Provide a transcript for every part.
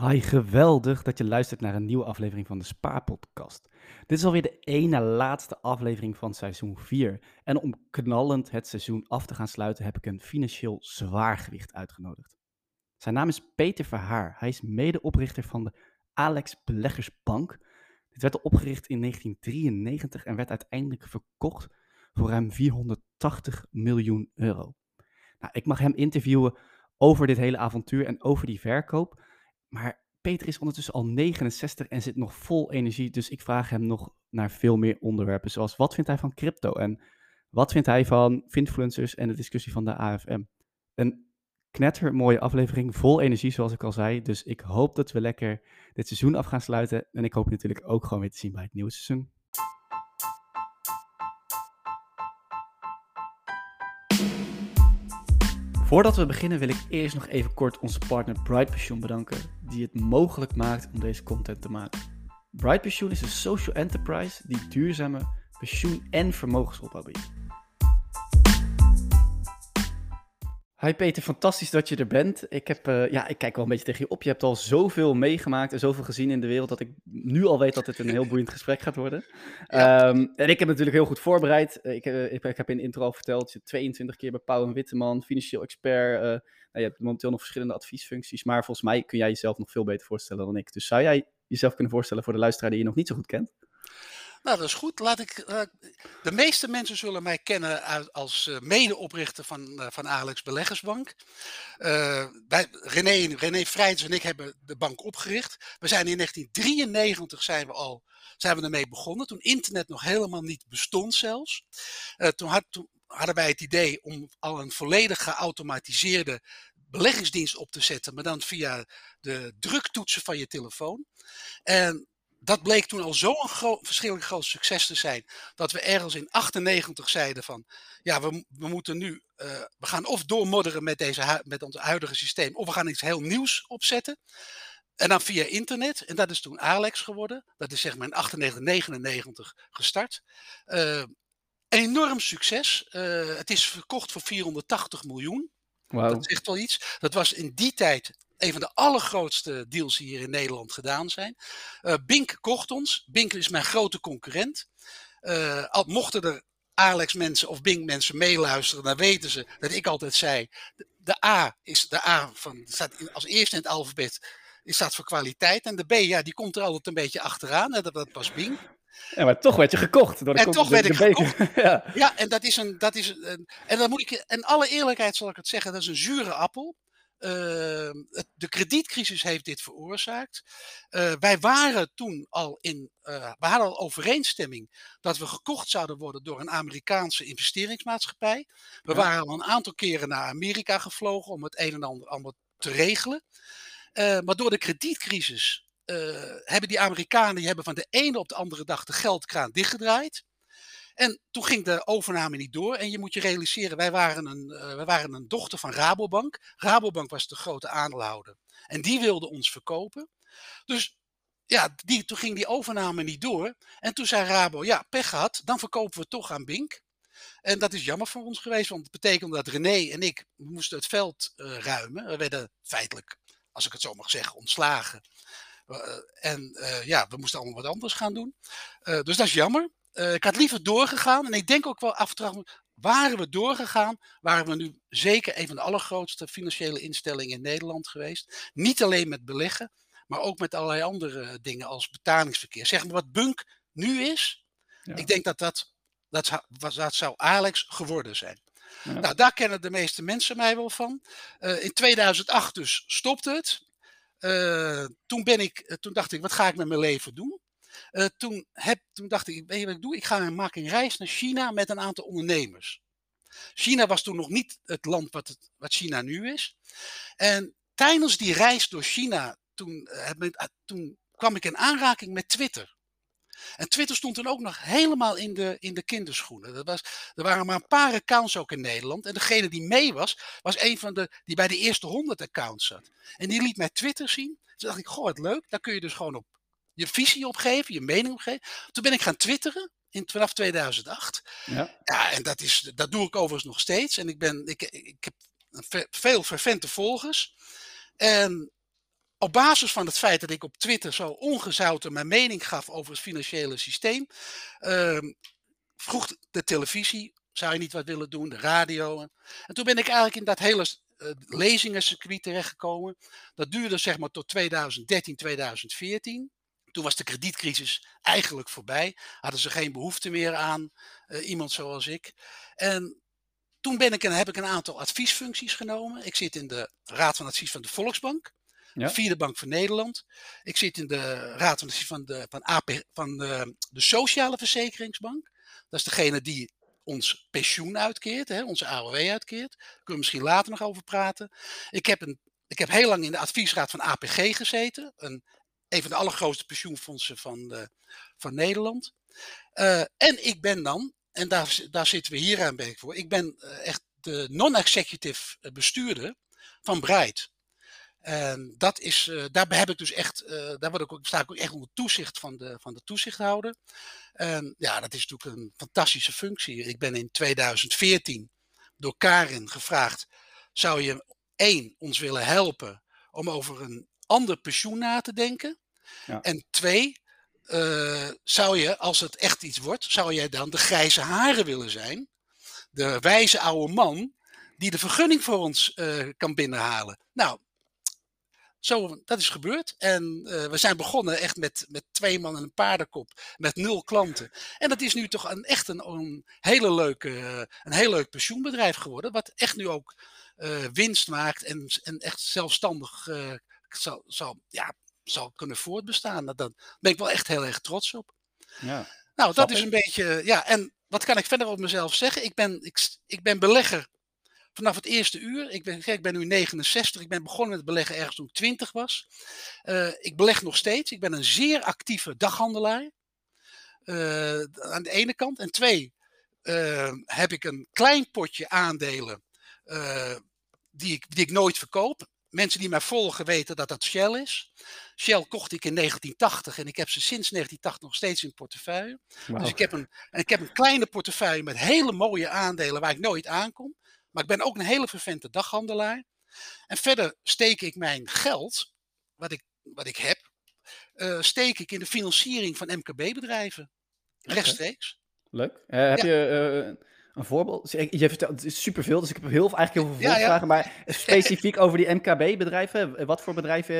Hi, geweldig dat je luistert naar een nieuwe aflevering van de Spaarpodcast. Dit is alweer de ene laatste aflevering van seizoen 4. En om knallend het seizoen af te gaan sluiten heb ik een financieel zwaargewicht uitgenodigd. Zijn naam is Peter Verhaar. Hij is medeoprichter van de Alex Beleggersbank. Dit werd opgericht in 1993 en werd uiteindelijk verkocht voor ruim 480 miljoen euro. Nou, ik mag hem interviewen over dit hele avontuur en over die verkoop. Maar Peter is ondertussen al 69 en zit nog vol energie. Dus ik vraag hem nog naar veel meer onderwerpen. Zoals wat vindt hij van crypto? En wat vindt hij van influencers en de discussie van de AFM? Een knetter mooie aflevering, vol energie zoals ik al zei. Dus ik hoop dat we lekker dit seizoen af gaan sluiten. En ik hoop natuurlijk ook gewoon weer te zien bij het nieuwe seizoen. Voordat we beginnen wil ik eerst nog even kort onze partner Bright Pensioen bedanken, die het mogelijk maakt om deze content te maken. Bright Pensioen is een social enterprise die duurzame pensioen- en vermogensopbouw biedt. Hi Peter, fantastisch dat je er bent. Ik, heb, uh, ja, ik kijk wel een beetje tegen je op. Je hebt al zoveel meegemaakt en zoveel gezien in de wereld dat ik nu al weet dat dit een heel boeiend gesprek gaat worden. Ja. Um, en ik heb natuurlijk heel goed voorbereid. Ik, uh, ik, ik, heb in de intro al verteld, je 22 keer bij Pauw en Witteman, financieel expert. Uh, nou, je hebt momenteel nog verschillende adviesfuncties, maar volgens mij kun jij jezelf nog veel beter voorstellen dan ik. Dus zou jij jezelf kunnen voorstellen voor de luisteraar die je nog niet zo goed kent? Nou, dat is goed. Laat ik, uh, de meeste mensen zullen mij kennen als uh, medeoprichter van, uh, van Alex Beleggersbank. Wij, René, René en ik hebben de bank opgericht. We zijn in 1993 zijn we al zijn we ermee begonnen, toen internet nog helemaal niet bestond zelfs. toen, toen hadden wij het idee om al een volledig geautomatiseerde beleggingsdienst op te zetten, maar dan via de druktoetsen van je telefoon. En dat bleek toen al zo'n gro verschillend groot succes te zijn. Dat we ergens in 98 zeiden van. Ja, we, we moeten nu. Uh, we gaan of doormodderen met, deze, met ons huidige systeem. Of we gaan iets heel nieuws opzetten. En dan via internet. En dat is toen Alex geworden. Dat is zeg maar in 98, 99 gestart. Uh, enorm succes. Uh, het is verkocht voor 480 miljoen. Wow. Dat is echt wel iets. Dat was in die tijd een van de allergrootste deals die hier in Nederland gedaan zijn. Uh, Bink kocht ons. Bink is mijn grote concurrent. Uh, al mochten er Alex mensen of Bink mensen meeluisteren, dan weten ze dat ik altijd zei: de, de A is de A van staat als eerste in het alfabet. Is staat voor kwaliteit. En de B, ja, die komt er altijd een beetje achteraan. Dat, dat was Bing. Ja, maar toch werd je gekocht. Door de en toch werd ik gekocht. ja. ja, en dat is een. Dat is een en dan moet ik. En alle eerlijkheid zal ik het zeggen, dat is een zure appel. Uh, de kredietcrisis heeft dit veroorzaakt. Uh, wij waren toen al in. Uh, we hadden al overeenstemming dat we gekocht zouden worden door een Amerikaanse investeringsmaatschappij. We ja. waren al een aantal keren naar Amerika gevlogen om het een en ander allemaal te regelen. maar door de kredietcrisis hebben die Amerikanen die hebben van de ene op de andere dag de geldkraan dichtgedraaid. En toen ging de overname niet door. En je moet je realiseren, wij waren een, uh, wij waren een dochter van Rabobank. Rabobank was de grote aandeelhouder. En die wilde ons verkopen. Dus ja, die, toen ging die overname niet door. En toen zei Rabo, ja, pech gehad, dan verkopen we toch aan Bink. En dat is jammer voor ons geweest, want het betekende dat René en ik moesten het veld uh, ruimen. We werden feitelijk, als ik het zo mag zeggen, ontslagen. Uh, en ja, we moesten allemaal wat anders gaan doen. dus dat is jammer. Uh, ik had liever doorgegaan. En ik denk ook wel af en toe, waren we doorgegaan, waren we nu zeker een van de allergrootste financiële instellingen in Nederland geweest. Niet alleen met beleggen, maar ook met allerlei andere dingen als betalingsverkeer. Zeg maar wat Bunk nu is. Ja. Ik denk dat dat, dat, dat zou Alex geworden zijn. Ja. Nou, daar kennen de meeste mensen mij wel van. Uh, in 2008 dus stopte het. Uh, toen, ben ik, toen dacht ik, wat ga ik met mijn leven doen? Uh, toen, heb, toen dacht ik, weet je wat ik doe? Ik ga maak een reis naar China met een aantal ondernemers. China was toen nog niet het land wat, het, wat China nu is. En tijdens die reis door China, toen, uh, toen kwam ik in aanraking met Twitter. En Twitter stond toen ook nog helemaal in de, in de kinderschoenen. Dat was, er waren maar een paar accounts ook in Nederland. En degene die mee was, was een van de die bij de eerste honderd accounts zat. En die liet mij Twitter zien. Toen dacht ik, goh, wat leuk. Daar kun je dus gewoon op je visie opgeven, je mening opgeven. Toen ben ik gaan twitteren in, vanaf 2008. Ja. ja, en dat, is, dat doe ik overigens nog steeds. En ik, ben, ik, ik heb veel fervente volgers. En op basis van het feit dat ik op Twitter zo ongezouten mijn mening gaf over het financiële systeem, ehm, vroeg de televisie, zou je niet wat willen doen, de radio. En toen ben ik eigenlijk in dat hele uh, lezingencircuit terechtgekomen. Dat duurde zeg maar tot 2013, 2014. Toen was de kredietcrisis eigenlijk voorbij. Hadden ze geen behoefte meer aan uh, iemand zoals ik. En toen ben ik een, heb ik een aantal adviesfuncties genomen. Ik zit in de Raad van Advies van de Volksbank. Ja. Vierde Bank van Nederland. Ik zit in de Raad van Advies van de, van AP, van de, de Sociale Verzekeringsbank. Dat is degene die ons pensioen uitkeert, hè, onze AOW uitkeert. Daar kunnen we misschien later nog over praten. Ik heb, een, ik heb heel lang in de adviesraad van APG gezeten. Een, een van de allergrootste pensioenfondsen van, de, van Nederland. Uh, en ik ben dan, en daar, daar zitten we hier aan bij voor, ik ben uh, echt de non-executive bestuurder van Breit. En dat is, uh, daarbij heb ik dus echt, daar word ik ook, sta ik ook echt onder toezicht van de, van de toezichthouder. En ja, dat is natuurlijk een fantastische functie. Ik ben in 2014 door Karin gevraagd: zou je één, ons willen helpen om over een ander pensioen na te denken? Ja. En twee, uh, zou je, als het echt iets wordt, zou jij dan de grijze haren willen zijn? De wijze oude man die de vergunning voor ons uh, kan binnenhalen. Nou, zo, dat is gebeurd. En uh, we zijn begonnen echt met, met twee man en een paardenkop. Met nul klanten. En dat is nu toch een, echt een, een, hele leuke, een heel leuk pensioenbedrijf geworden. Wat echt nu ook uh, winst maakt en, en echt zelfstandig zal, zal, ja, zal kunnen voortbestaan. Daar ben ik wel echt heel erg trots op. Ja. Nou, dat is een beetje. Ja, en wat kan ik verder op mezelf zeggen? Ik ben, ik, ik ben belegger vanaf het eerste uur. Ik ben, ik ben nu 69. Ik ben begonnen met beleggen ergens toen ik 20 was. Uh, ik beleg nog steeds. Ik ben een zeer actieve daghandelaar. Uh, aan de ene kant. En twee, uh, heb ik een klein potje aandelen die, ik, die ik nooit verkoop. Mensen die mij volgen weten dat dat Shell is. Shell kocht ik in 1980 en ik heb ze sinds 1980 nog steeds in portefeuille. Wow. Dus ik heb, een, en ik heb een kleine portefeuille met hele mooie aandelen waar ik nooit aankom. Maar ik ben ook een hele vervente daghandelaar. En verder steek ik mijn geld, wat ik, wat ik heb, uh, steek ik in de financiering van MKB-bedrijven. Rechtstreeks. Leuk. Uh, heb ja. je uh, een voorbeeld? Je vertelt, het is superveel, dus ik heb heel, eigenlijk heel veel ja, vragen. Maar specifiek over die MKB-bedrijven, wat voor bedrijven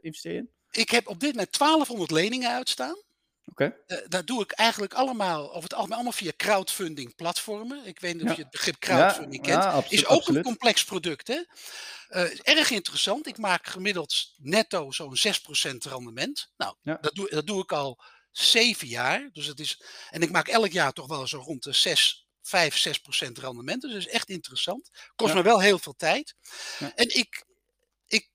investeer je in? Ik heb op dit moment 1200 leningen uitstaan. Okay. Uh, dat doe ik eigenlijk allemaal, over het algemeen, allemaal via crowdfunding platformen. Ik weet niet ja. of je het begrip crowdfunding ja, kent. Ja, absoluut, is ook absoluut. een complex product. Hè? Uh, erg interessant. Ik maak gemiddeld netto zo'n 6% rendement. Nou, dat, doe, dat doe ik al zeven jaar. Dus het is, en ik maak elk jaar toch wel zo rond de 6, 5, 6% rendement. Dus dat is echt interessant. Kost me wel heel veel tijd. En ik, ik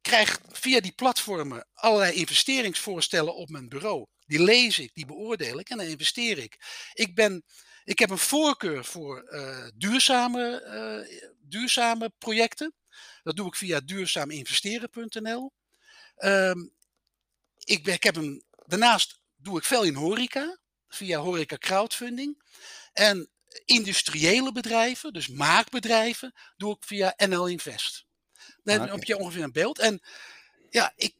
krijg via die platformen allerlei investeringsvoorstellen op mijn bureau. Die lees ik, die beoordeel ik en dan investeer ik. Ik, ben, ik heb een voorkeur voor uh, duurzame, uh, duurzame projecten. Dat doe ik via duurzaaminvesteren.nl. Um, ik, ik heb een, daarnaast doe ik veel in horeca, via horeca crowdfunding. En industriële bedrijven, dus maakbedrijven, doe ik via NL Invest. Dan okay. heb je ongeveer een beeld. En ja, ik,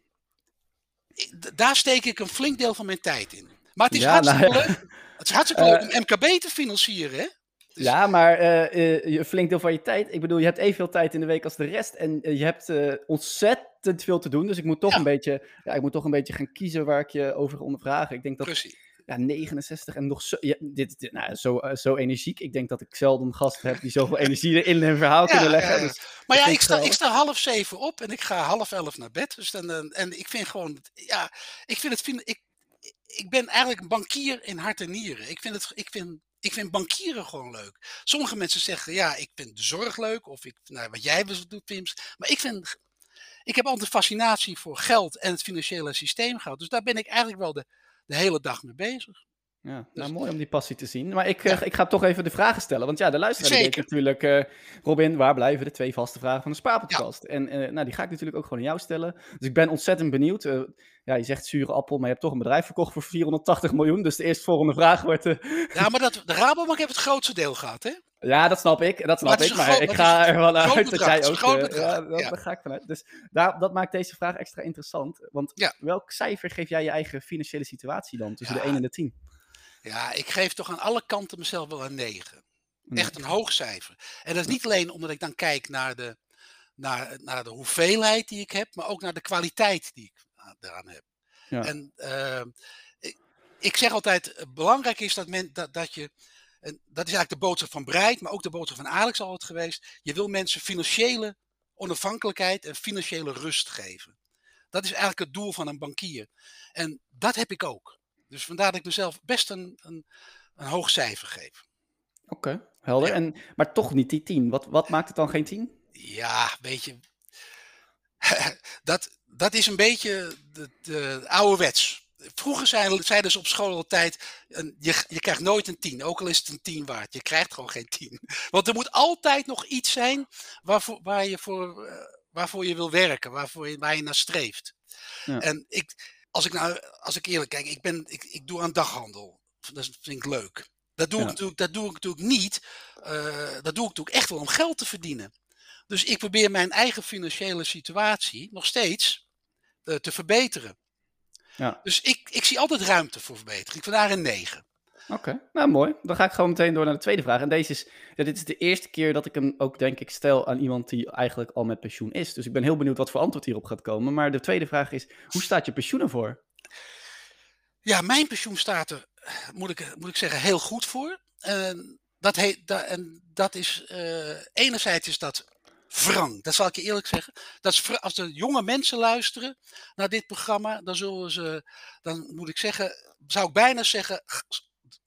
daar steek ik een flink deel van mijn tijd in. Maar het is ja, hartstikke nou, leuk. Het is hartstikke leuk om MKB te financieren, hè? Dus... Ja, maar uh, uh, flink deel van je tijd. Ik bedoel, je hebt evenveel tijd in de week als de rest. En je hebt ontzettend veel te doen. Dus ik moet toch ja. een beetje. Ja, ik moet toch een beetje gaan kiezen waar ik je over ga ondervragen. Ik denk dat. Precies. Ja, 69 en nog zo. Ja, dit, dit, nou, zo, zo energiek. Ik denk dat ik zelden gasten heb die zoveel energie in een verhaal kunnen leggen. Dus maar ja, ik sta, ik sta half zeven op en ik ga half elf naar bed. Dus dan, en ik vind gewoon. Ja, ik vind het. Vind, ik, ik ben eigenlijk een bankier in hart en nieren. Ik vind, het, ik, vind, ik vind bankieren gewoon leuk. Sommige mensen zeggen, ja, ik vind de zorg leuk. Of ik, nou, wat jij doet, Pims. Maar ik vind, ik heb altijd fascinatie voor geld en het financiële systeem gehad. Dus daar ben ik eigenlijk wel de, de hele dag mee bezig. Ja, dus, nou mooi om die passie te zien. Maar ik, ja. uh, ik ga toch even de vragen stellen. Want ja, de luisteraar denkt natuurlijk... Uh, Robin, waar blijven de twee vaste vragen van de Spaarpodcast? Ja. En uh, nou, die ga ik natuurlijk ook gewoon aan jou stellen. Dus ik ben ontzettend benieuwd. ja, je zegt zure appel, maar je hebt toch een bedrijf verkocht voor 480 miljoen. Dus de eerstvolgende vraag wordt... Ja, maar dat, de Rabobank heeft het grootste deel gehad, hè? Ja, dat snap ik. Dat snap ik. Maar ik ga ervan uit dat jij ook. Uh, ja, dat, ja. Daar ga ik vanuit. Dus daar, dat maakt deze vraag extra interessant. Want Ja. welk cijfer geef jij je eigen financiële situatie dan tussen de 1 en de 10? Ja, ik geef toch aan alle kanten mezelf wel een 9. Nee. Echt een hoog cijfer. En dat is niet alleen omdat ik dan kijk naar de, naar, naar de hoeveelheid die ik heb, maar ook naar de kwaliteit die ik daaraan heb. Ja. En eh, ik, ik zeg altijd, eh, belangrijk is dat, men, dat, dat je, en dat is eigenlijk de boodschap van Breit, maar ook de boodschap van Alex altijd geweest, je wil mensen financiële onafhankelijkheid en financiële rust geven. Dat is eigenlijk het doel van een bankier. En dat heb ik ook. Dus vandaar dat ik mezelf best een, een, een hoog cijfer geef. Oké, helder. Ja. En, maar toch niet die 10. Wat, wat maakt het dan geen 10? Ja, weet je. dat, dat is een beetje de, de ouderwets. Vroeger zeiden, zeiden ze op school altijd: een- je, je krijgt nooit een 10, ook al is het een 10 waard. Je krijgt gewoon geen 10. Want er moet altijd nog iets zijn waarvoor, waar je voor, eh, waarvoor je wil werken, waarvoor je, waar je naar streeft. Ja. En ik, als ik nou, als ik eerlijk kijk, ik, ben, ik, ik doe aan daghandel. Dat vind ik leuk. Dat doe, Ja. ik, natuurlijk, dat doe ik natuurlijk niet. eh, dat doe ik natuurlijk echt wel om geld te verdienen. Dus ik probeer mijn eigen financiële situatie nog steeds eh, te verbeteren. Ja. Dus ik, ik zie altijd ruimte voor verbetering. Vandaar een 9. Oké, nou mooi. Dan ga ik gewoon meteen door naar de tweede vraag. En deze is, ja, dit is de eerste keer dat ik hem ook denk ik stel aan iemand die eigenlijk al met pensioen is. Dus ik ben heel benieuwd wat voor antwoord hierop gaat komen. Maar de tweede vraag is, hoe staat je pensioen ervoor? Ja, mijn pensioen staat er, moet ik, moet ik zeggen, heel goed voor. Dat, heet, da- en dat is, eh, enerzijds is dat wrang. Dat zal ik je eerlijk zeggen. Dat is, als de jonge mensen luisteren naar dit programma, dan zullen ze, dan moet ik zeggen, zou ik bijna zeggen,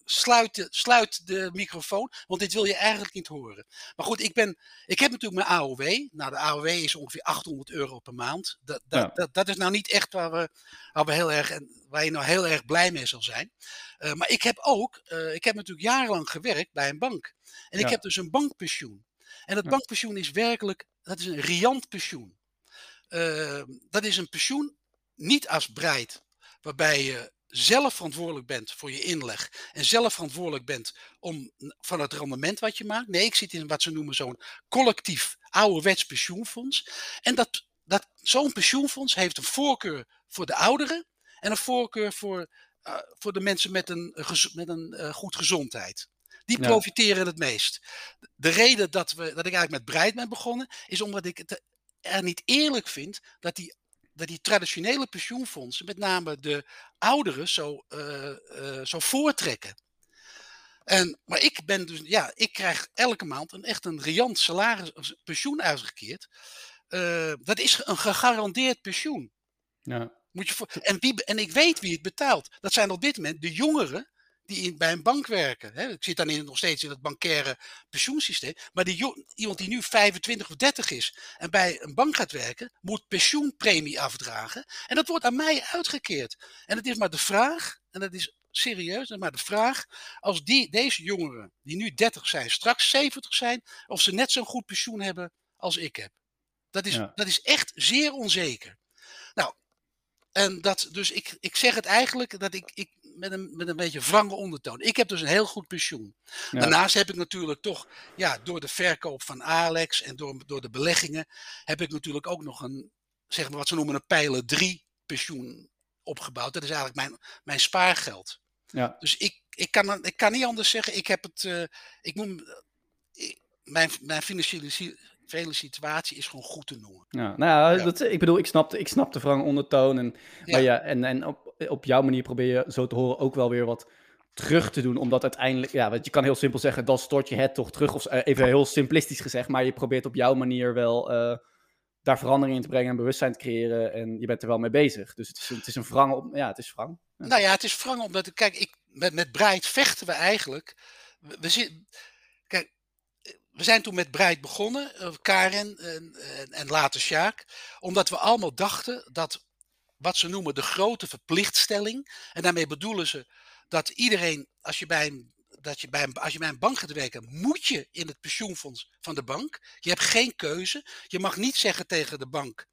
sluit de, sluit de microfoon, want dit wil je eigenlijk niet horen. Maar goed, ik, ben, ik heb natuurlijk mijn AOW. Nou, de AOW is ongeveer 800 euro per maand. Dat, dat, Ja. dat, dat is nou niet echt waar, we, waar, we heel erg, waar je nou heel erg blij mee zal zijn. Eh, maar ik heb ook, eh, ik heb natuurlijk jarenlang gewerkt bij een bank. En ik heb dus een bankpensioen. En dat Ja. bankpensioen is werkelijk, dat is een riant pensioen. Eh, dat is een pensioen niet als breid, waarbij je zelf verantwoordelijk bent voor je inleg en zelf verantwoordelijk bent om van het rendement wat je maakt. Nee, ik zit in wat ze noemen zo'n collectief ouderwets pensioenfonds. En dat, dat, zo'n pensioenfonds heeft een voorkeur voor de ouderen en een voorkeur voor, eh, voor de mensen met een, eh, met een eh, goed gezondheid. Die Ja. profiteren het meest. De reden dat, we, dat ik eigenlijk met Breid ben begonnen, is omdat ik het er niet eerlijk vind dat die, dat die traditionele pensioenfondsen, met name de ouderen, zo, eh, eh, zo voortrekken. En, maar ik ben dus, ja, ik krijg elke maand een echt een riant salaris, of pensioen uitgekeerd. Eh, dat is een gegarandeerd pensioen. Ja. Moet je voor, en, wie, en ik weet wie het betaalt. Dat zijn op dit moment de jongeren die in, bij een bank werken. Hè. Ik zit dan in, nog steeds in het bankaire pensioensysteem. Maar die, iemand die nu 25 of 30 is en bij een bank gaat werken, moet pensioenpremie afdragen. En dat wordt aan mij uitgekeerd. En het is maar de vraag, en dat is serieus, maar de vraag, als die, deze jongeren, die nu 30 zijn, straks 70 zijn, of ze net zo'n goed pensioen hebben als ik heb. Dat is, Ja. dat is echt zeer onzeker. Nou, en dat, dus ik, ik zeg het eigenlijk dat ik, ik met, een, met een beetje wrange ondertoon. Ik heb dus een heel goed pensioen. Ja. Daarnaast heb ik natuurlijk toch, ja, door de verkoop van Alex en door, door de beleggingen, heb ik natuurlijk ook nog een, zeg maar wat ze noemen een pijler 3 pensioen opgebouwd. Dat is eigenlijk mijn, mijn spaargeld. Ja. Dus ik, ik, kan, ik kan niet anders zeggen. Ik heb het, eh, ik noem, ik- mijn, mijn financiële financiële situatie is gewoon goed te noemen. Ja, nou ja, Ja. Dat, ik bedoel, ik snap, de- ik snap de wrange ondertoon. En, Ja. maar ja, en, en op, op jouw manier probeer je zo te horen ook wel weer wat terug te doen. Omdat uiteindelijk, ja, want je kan heel simpel zeggen, dan stort je het toch terug. Of eh, even heel simplistisch gezegd, maar je probeert op jouw manier wel eh, daar verandering in te brengen en bewustzijn te creëren. En je bent er wel mee bezig. Dus het is, het is een wrange, op- ja, het is wrang. Nou ja, het is wrang omdat, kijk, ik, met, met Breit vechten we eigenlijk. We, we zit- kijk, we zijn toen met Breit begonnen, eh, Karen en, en, en later Sjaak, omdat we allemaal dachten dat wat ze noemen de grote verplichtstelling, en daarmee bedoelen ze dat iedereen, als je bij een, dat je bij een, als je bij een bank gaat werken, moet je in het pensioenfonds van de bank. Je hebt geen keuze. Je mag niet zeggen tegen de bank,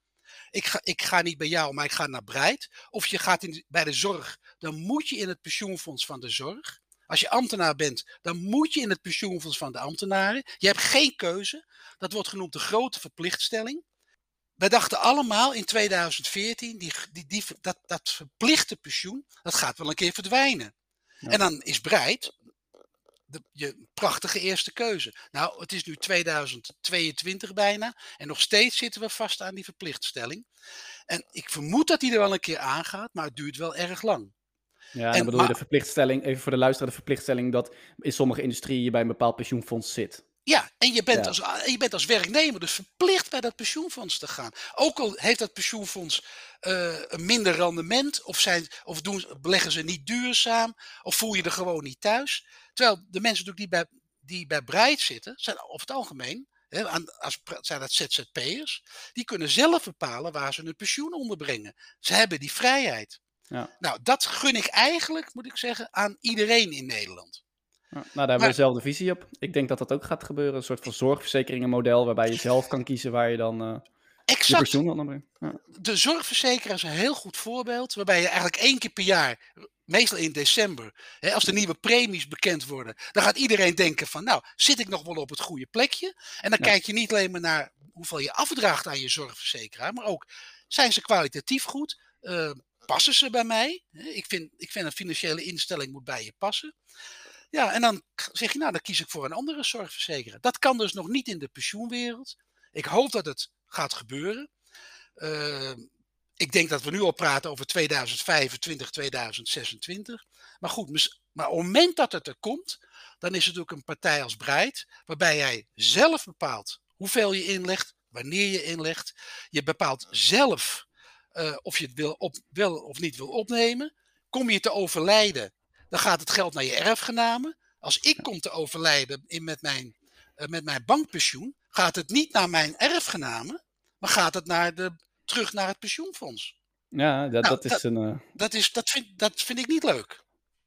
ik ga, ik ga niet bij jou, maar ik ga naar Breit. Of je gaat in, bij de zorg, dan moet je in het pensioenfonds van de zorg. Als je ambtenaar bent, dan moet je in het pensioenfonds van de ambtenaren. Je hebt geen keuze. Dat wordt genoemd de grote verplichtstelling. Wij dachten allemaal in 2014, die, die, die, dat, dat verplichte pensioen, dat gaat wel een keer verdwijnen. En dan is Breit de, je prachtige eerste keuze. Nou, het is nu 2022 bijna en nog steeds zitten we vast aan die verplichtstelling. En ik vermoed dat die er wel een keer aangaat, maar het duurt wel erg lang. Ja, en dan bedoel je de verplichtstelling, even voor de luisteraar, de verplichtstelling dat in sommige industrieën je bij een bepaald pensioenfonds zit. Ja, en je bent, Als, je bent als werknemer dus verplicht bij dat pensioenfonds te gaan. Ook al heeft dat pensioenfonds uh, een minder rendement, of, zijn, of doen, beleggen ze niet duurzaam, of voel je er gewoon niet thuis. Terwijl de mensen die bij, die bij Breit zitten, zijn over het algemeen, hè, als, zijn dat ZZP'ers, die kunnen zelf bepalen waar ze hun pensioen onderbrengen. Ze hebben die vrijheid. Ja. Nou, dat gun ik eigenlijk, moet ik zeggen, aan iedereen in Nederland. Nou, daar hebben we dezelfde visie op. Ik denk dat dat ook gaat gebeuren. Een soort van zorgverzekeringenmodel waarbij je zelf kan kiezen waar je dan uh, exact. je pensioen onderbrengt. Ja. De zorgverzekeraar is een heel goed voorbeeld. Waarbij je eigenlijk één keer per jaar, meestal in december, hè, als de nieuwe premies bekend worden, dan gaat iedereen denken van, nou, zit ik nog wel op het goede plekje? En dan kijk je niet alleen maar naar hoeveel je afdraagt aan je zorgverzekeraar, maar ook, zijn ze kwalitatief goed? Uh, passen ze bij mij? Ik vind, ik vind een financiële instelling moet bij je passen. Ja, en dan zeg je, nou, dan kies ik voor een andere zorgverzekeraar. Dat kan dus nog niet in de pensioenwereld. Ik hoop dat het gaat gebeuren. Uh, ik denk dat we nu al praten over 2025, 2026. Maar goed, maar op het moment dat het er komt, dan is het ook een partij als Breit, waarbij jij zelf bepaalt hoeveel je inlegt, wanneer je inlegt. Je bepaalt zelf uh, of je het wil, op, of niet wil opnemen. Kom je te overlijden, dan gaat het geld naar je erfgenamen. Als ik kom te overlijden in, met, mijn, uh, met mijn bankpensioen, gaat het niet naar mijn erfgenamen, maar gaat het naar de, terug naar het pensioenfonds. Ja, dat, nou, dat is dat, een. Uh... Dat, is, dat, vind, dat vind ik niet leuk.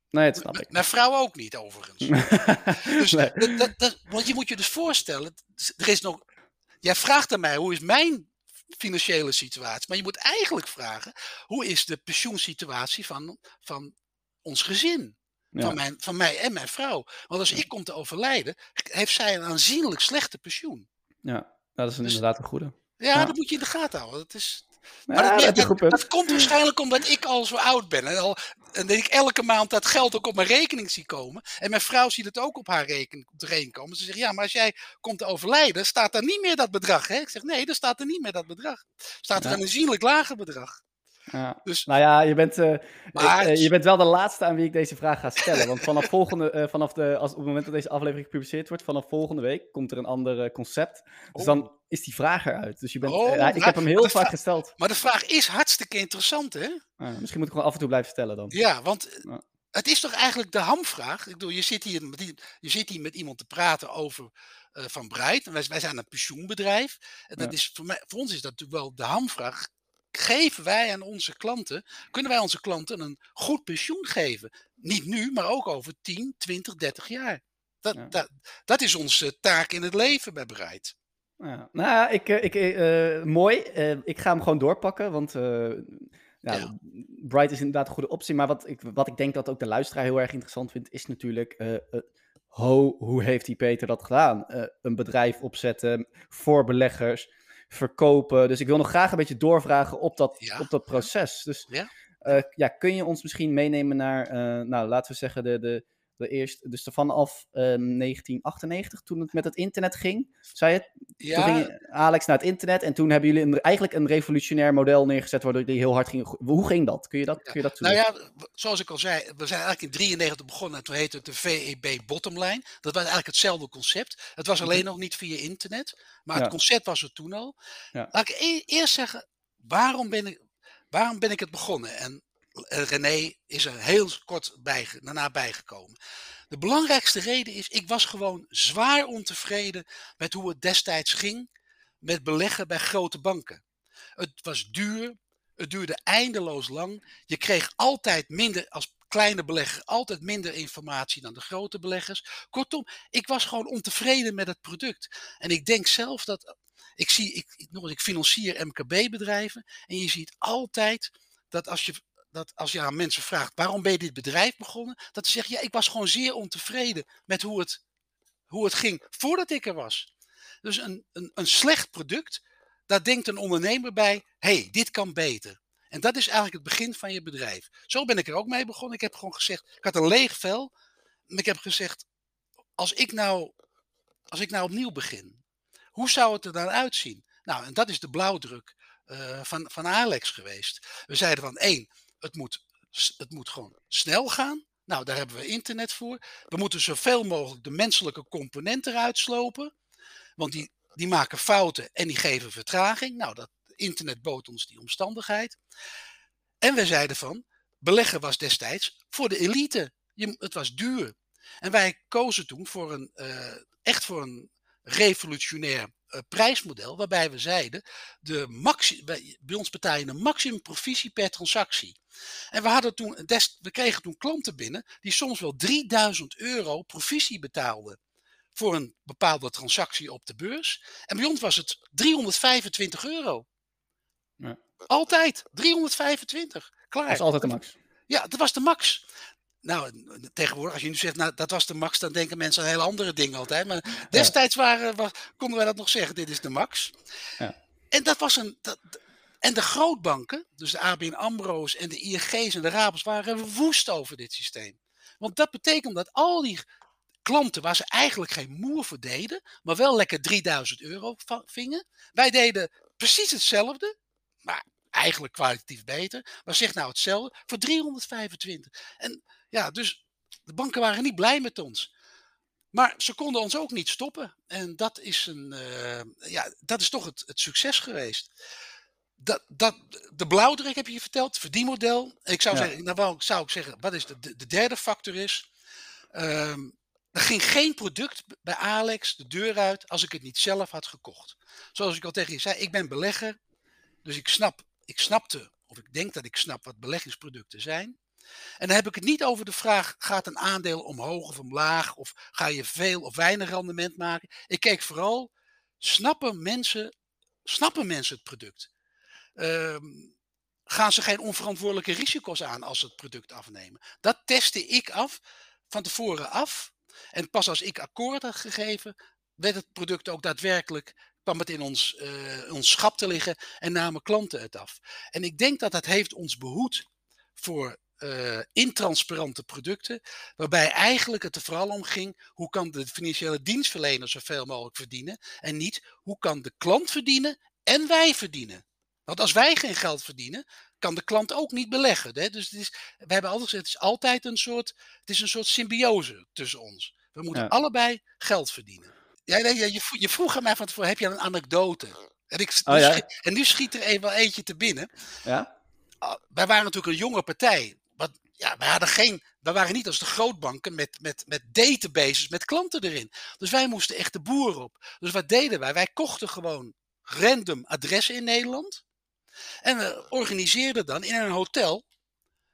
Nee, dat snap ik. Mijn vrouw ook niet, overigens. dus, nee. dat, dat, want je moet je dus voorstellen, er is nog. Jij vraagt aan mij hoe is mijn financiële situatie. Maar je moet eigenlijk vragen: hoe is de pensioensituatie van, van ons gezin? Van, mijn, van mij en mijn vrouw. Want als ik kom te overlijden, heeft zij een aanzienlijk slechte pensioen. Ja, dat is dus, inderdaad een goede. Ja, dat moet je in de gaten houden. Dat is, maar dat, dat, dat, komt waarschijnlijk omdat ik al zo oud ben. En, al, en dat ik elke maand dat geld ook op mijn rekening zie komen. En mijn vrouw ziet het ook op haar rekening, op de rekening komen. Ze zegt, ja, maar als jij komt te overlijden, staat daar niet meer dat bedrag. Hè? Ik zeg, nee, er staat er niet meer dat bedrag. Staat er een aanzienlijk lager bedrag. Ja. Dus, nou ja, je bent, uh, uh, je bent wel de laatste aan wie ik deze vraag ga stellen. Want vanaf volgende, uh, vanaf de, als, op het moment dat deze aflevering gepubliceerd wordt, vanaf volgende week komt er een ander concept. Dus dan oh. is die vraag eruit. Dus je bent, oh, ik heb hem heel vaak gesteld. Maar de vraag is hartstikke interessant, hè? misschien moet ik gewoon af en toe blijven stellen dan. Ja, want het is toch eigenlijk de hamvraag. Ik bedoel, je zit hier met, je zit hier met iemand te praten over van Breit. Wij, wij zijn een pensioenbedrijf. En dat is, voor, mij, voor ons is dat natuurlijk wel de hamvraag geven wij aan onze klanten, kunnen wij onze klanten een goed pensioen geven? Niet nu, maar ook over 10, 20, 30 jaar. Dat, dat, dat is onze taak in het leven bij Bereid. Ja, nou ik, ik, uh, mooi. Uh, ik ga hem gewoon doorpakken, want uh, ja, Bright is inderdaad een goede optie. Maar wat ik, wat ik denk dat ook de luisteraar heel erg interessant vindt, is natuurlijk ho, hoe heeft die Peter dat gedaan? een bedrijf opzetten voor beleggers verkopen. Dus ik wil nog graag een beetje doorvragen op dat, op dat proces. Dus ja? Uh, ja, kun je ons misschien meenemen naar, uh, nou laten we zeggen, de, de, de eerste, dus vanaf uh, 1998, toen het met het internet ging, zei het? Ja. Toen ging Alex naar het internet en toen hebben jullie een, eigenlijk een revolutionair model neergezet waardoor jullie heel hard gingen. Hoe ging dat? Kun je dat, kun je dat Nou ja, zoals ik al zei, we zijn eigenlijk in 93 begonnen en toen heette het de VEB Bottomline. Dat was eigenlijk hetzelfde concept. Het was alleen mhm. nog niet via internet, maar het concept was er toen al. Ja. Laat ik e-, eerst zeggen, waarom ben ik, waarom ben ik het begonnen? En René is er heel kort bij, daarna bijgekomen. De belangrijkste reden is, ik was gewoon zwaar ontevreden met hoe het destijds ging met beleggen bij grote banken. Het was duur, het duurde eindeloos lang. Je kreeg altijd minder, als kleine belegger, altijd minder informatie dan de grote beleggers. Kortom, ik was gewoon ontevreden met het product. En ik denk zelf dat, ik zie, ik, nog ik financier MKB-bedrijven en je ziet altijd dat als je dat als je aan mensen vraagt waarom ben je dit bedrijf begonnen, dat ze zeggen ja, ik was gewoon zeer ontevreden met hoe het, hoe het ging voordat ik er was. Dus een, een, een slecht product, daar denkt een ondernemer bij, hey, dit kan beter. En dat is eigenlijk het begin van je bedrijf. Zo ben ik er ook mee begonnen. Ik heb gewoon gezegd, ik had een leeg vel. En ik heb gezegd, als ik nou, als ik nou opnieuw begin, hoe zou het er dan uitzien? Nou, en dat is de blauwdruk uh, van, van Alex geweest. We zeiden van één, het moet, het moet gewoon snel gaan. Nou, daar hebben we internet voor. We moeten zoveel mogelijk de menselijke component eruit slopen. Want die, die maken fouten en die geven vertraging. Nou, dat internet bood ons die omstandigheid. En we zeiden van, beleggen was destijds voor de elite. Je, het was duur. En wij kozen toen voor een, uh, echt voor een revolutionair uh, prijsmodel, waarbij we zeiden, de maxi bij, bij, ons betaal je een maximum provisie per transactie. En we, hadden toen, des, we kregen toen klanten binnen die soms wel 3000 euro provisie betaalden voor een bepaalde transactie op de beurs. En bij ons was het 325 euro. Ja. Altijd 325. Klaar. Dat is altijd de max. Ja, dat was de max. Nou, tegenwoordig, als je nu zegt, nou, dat was de max, dan denken mensen aan hele andere dingen altijd. Maar destijds waren, was, konden wij dat nog zeggen, dit is de max. Ja. En dat was een. Dat, en de grootbanken, dus de ABN AMRO's en de ING's en de Rabels, waren woest over dit systeem. Want dat betekent dat al die klanten waar ze eigenlijk geen moer voor deden, maar wel lekker 3000 euro vingen. Wij deden precies hetzelfde, maar eigenlijk kwalitatief beter. Maar zeg nou hetzelfde voor 325. En ja, dus de banken waren niet blij met ons. Maar ze konden ons ook niet stoppen. En dat is, een, uh, ja, dat is toch het, het succes geweest. Dat, dat, de blauwdruk heb je je verteld, het verdienmodel. Ik zou, ja. zeggen, nou, zou ik zeggen, wat is de, de, de derde factor is. Um, er ging geen product bij Alex de deur uit als ik het niet zelf had gekocht. Zoals ik al tegen je zei, ik ben belegger. Dus ik snap, ik snapte, of ik denk dat ik snap wat beleggingsproducten zijn. En dan heb ik het niet over de vraag: gaat een aandeel omhoog of omlaag? Of ga je veel of weinig rendement maken? Ik keek vooral: snappen mensen, snappen mensen het product? Um, gaan ze geen onverantwoordelijke risico's aan als ze het product afnemen? Dat testte ik af, van tevoren af. En pas als ik akkoord had gegeven, werd het product ook daadwerkelijk kwam het in ons, uh, ons schap te liggen en namen klanten het af. En ik denk dat dat heeft ons behoed voor uh, intransparante producten, waarbij eigenlijk het er vooral om ging hoe kan de financiële dienstverlener zoveel mogelijk verdienen en niet hoe kan de klant verdienen en wij verdienen. Want als wij geen geld verdienen, kan de klant ook niet beleggen. Hè? Dus het is, we hebben altijd gezegd, het is altijd een soort, het is een soort symbiose tussen ons. We moeten ja. allebei geld verdienen. Ja, nee, je, je vroeg aan mij van tevoren, heb je een anekdote? En, ik, oh, ja? schiet, en nu schiet er even wel eentje te binnen. Ja? Uh, wij waren natuurlijk een jonge partij. Wat, ja, wij hadden geen, wij waren niet als de grootbanken met, met, met databases met klanten erin. Dus wij moesten echt de boer op. Dus wat deden wij? Wij kochten gewoon random adressen in Nederland. En we organiseerden dan in een hotel,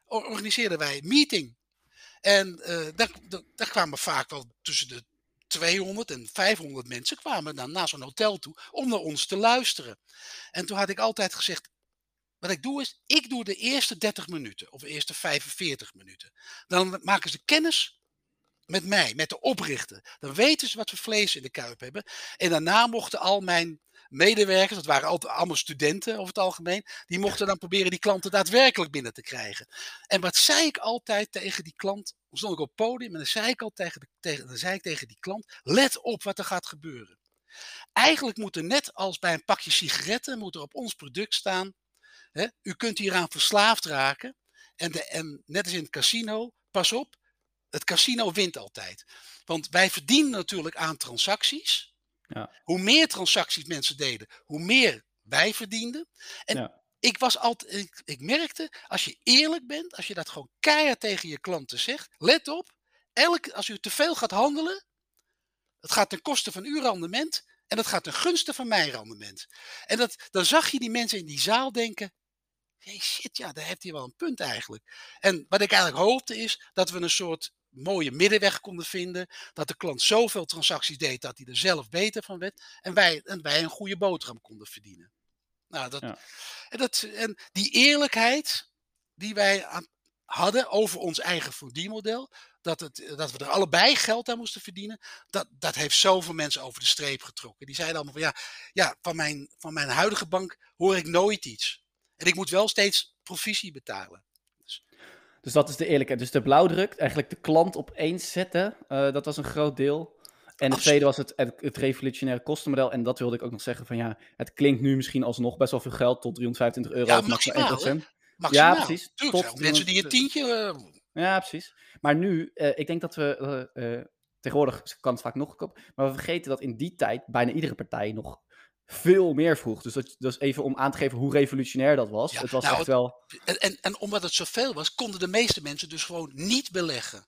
organiseerden wij een meeting. En daar, daar, daar kwamen vaak wel tussen de 200 en 500 mensen kwamen dan naar zo'n hotel toe om naar ons te luisteren. En toen had ik altijd gezegd, wat ik doe is, ik doe de eerste 30 minuten of de eerste 45 minuten. Dan maken ze kennis met mij, met de oprichter. Dan weten ze wat voor vlees in de kuip hebben. En daarna mochten al mijn medewerkers, dat waren altijd allemaal studenten over het algemeen, die mochten dan proberen die klanten daadwerkelijk binnen te krijgen. En wat zei ik altijd tegen die klant? Dan stond ik op het podium en dan zei ik al tegen, de, tegen, dan zei ik tegen die klant: let op wat er gaat gebeuren. Eigenlijk moet er net als bij een pakje sigaretten, moet er op ons product staan: hè, u kunt hieraan verslaafd raken. En, de, en net als in het casino, pas op, het casino wint altijd. Want wij verdienen natuurlijk aan transacties. Ja. Hoe meer transacties mensen deden, hoe meer wij verdienden. En ja. ik was altijd, ik, ik, merkte, als je eerlijk bent, als je dat gewoon keihard tegen je klanten zegt, let op, elk, als u te veel gaat handelen, het gaat ten koste van uw rendement en dat gaat ten gunste van mijn rendement. En dat, dan zag je die mensen in die zaal denken, hey shit, ja, daar heeft hij wel een punt eigenlijk. En wat ik eigenlijk hoopte is dat we een soort mooie middenweg konden vinden. Dat de klant zoveel transacties deed dat hij er zelf beter van werd. En wij, en wij een goede boterham konden verdienen. Nou, dat, ja. en, dat, en die eerlijkheid, die wij aan, hadden over ons eigen verdienmodel, dat, het, dat we er allebei geld aan moesten verdienen, dat, dat heeft zoveel mensen over de streep getrokken. Die zeiden allemaal van ja, ja van, mijn, van mijn huidige bank hoor ik nooit iets. En ik moet wel steeds provisie betalen. Dus, dus dat is de eerlijkheid. Dus de blauwdruk, eigenlijk de klant op één zetten, uh, dat was een groot deel. En het tweede was het, het, revolutionaire kostenmodel. En dat wilde ik ook nog zeggen van ja, het klinkt nu misschien alsnog best wel veel geld, tot 325 euro. Ja, maximaal, Ja, precies. Tot, mensen die een tientje... Uh... Ja, precies. Maar nu, uh, ik denk dat we... Uh, tegenwoordig kan het vaak nog goedkoop. Maar we vergeten dat in die tijd bijna iedere partij nog veel meer vroeg. Dus dat, dus even om aan te geven hoe revolutionair dat was. het was nou, echt wel... En, en, en omdat het zoveel was, konden de meeste mensen dus gewoon niet beleggen.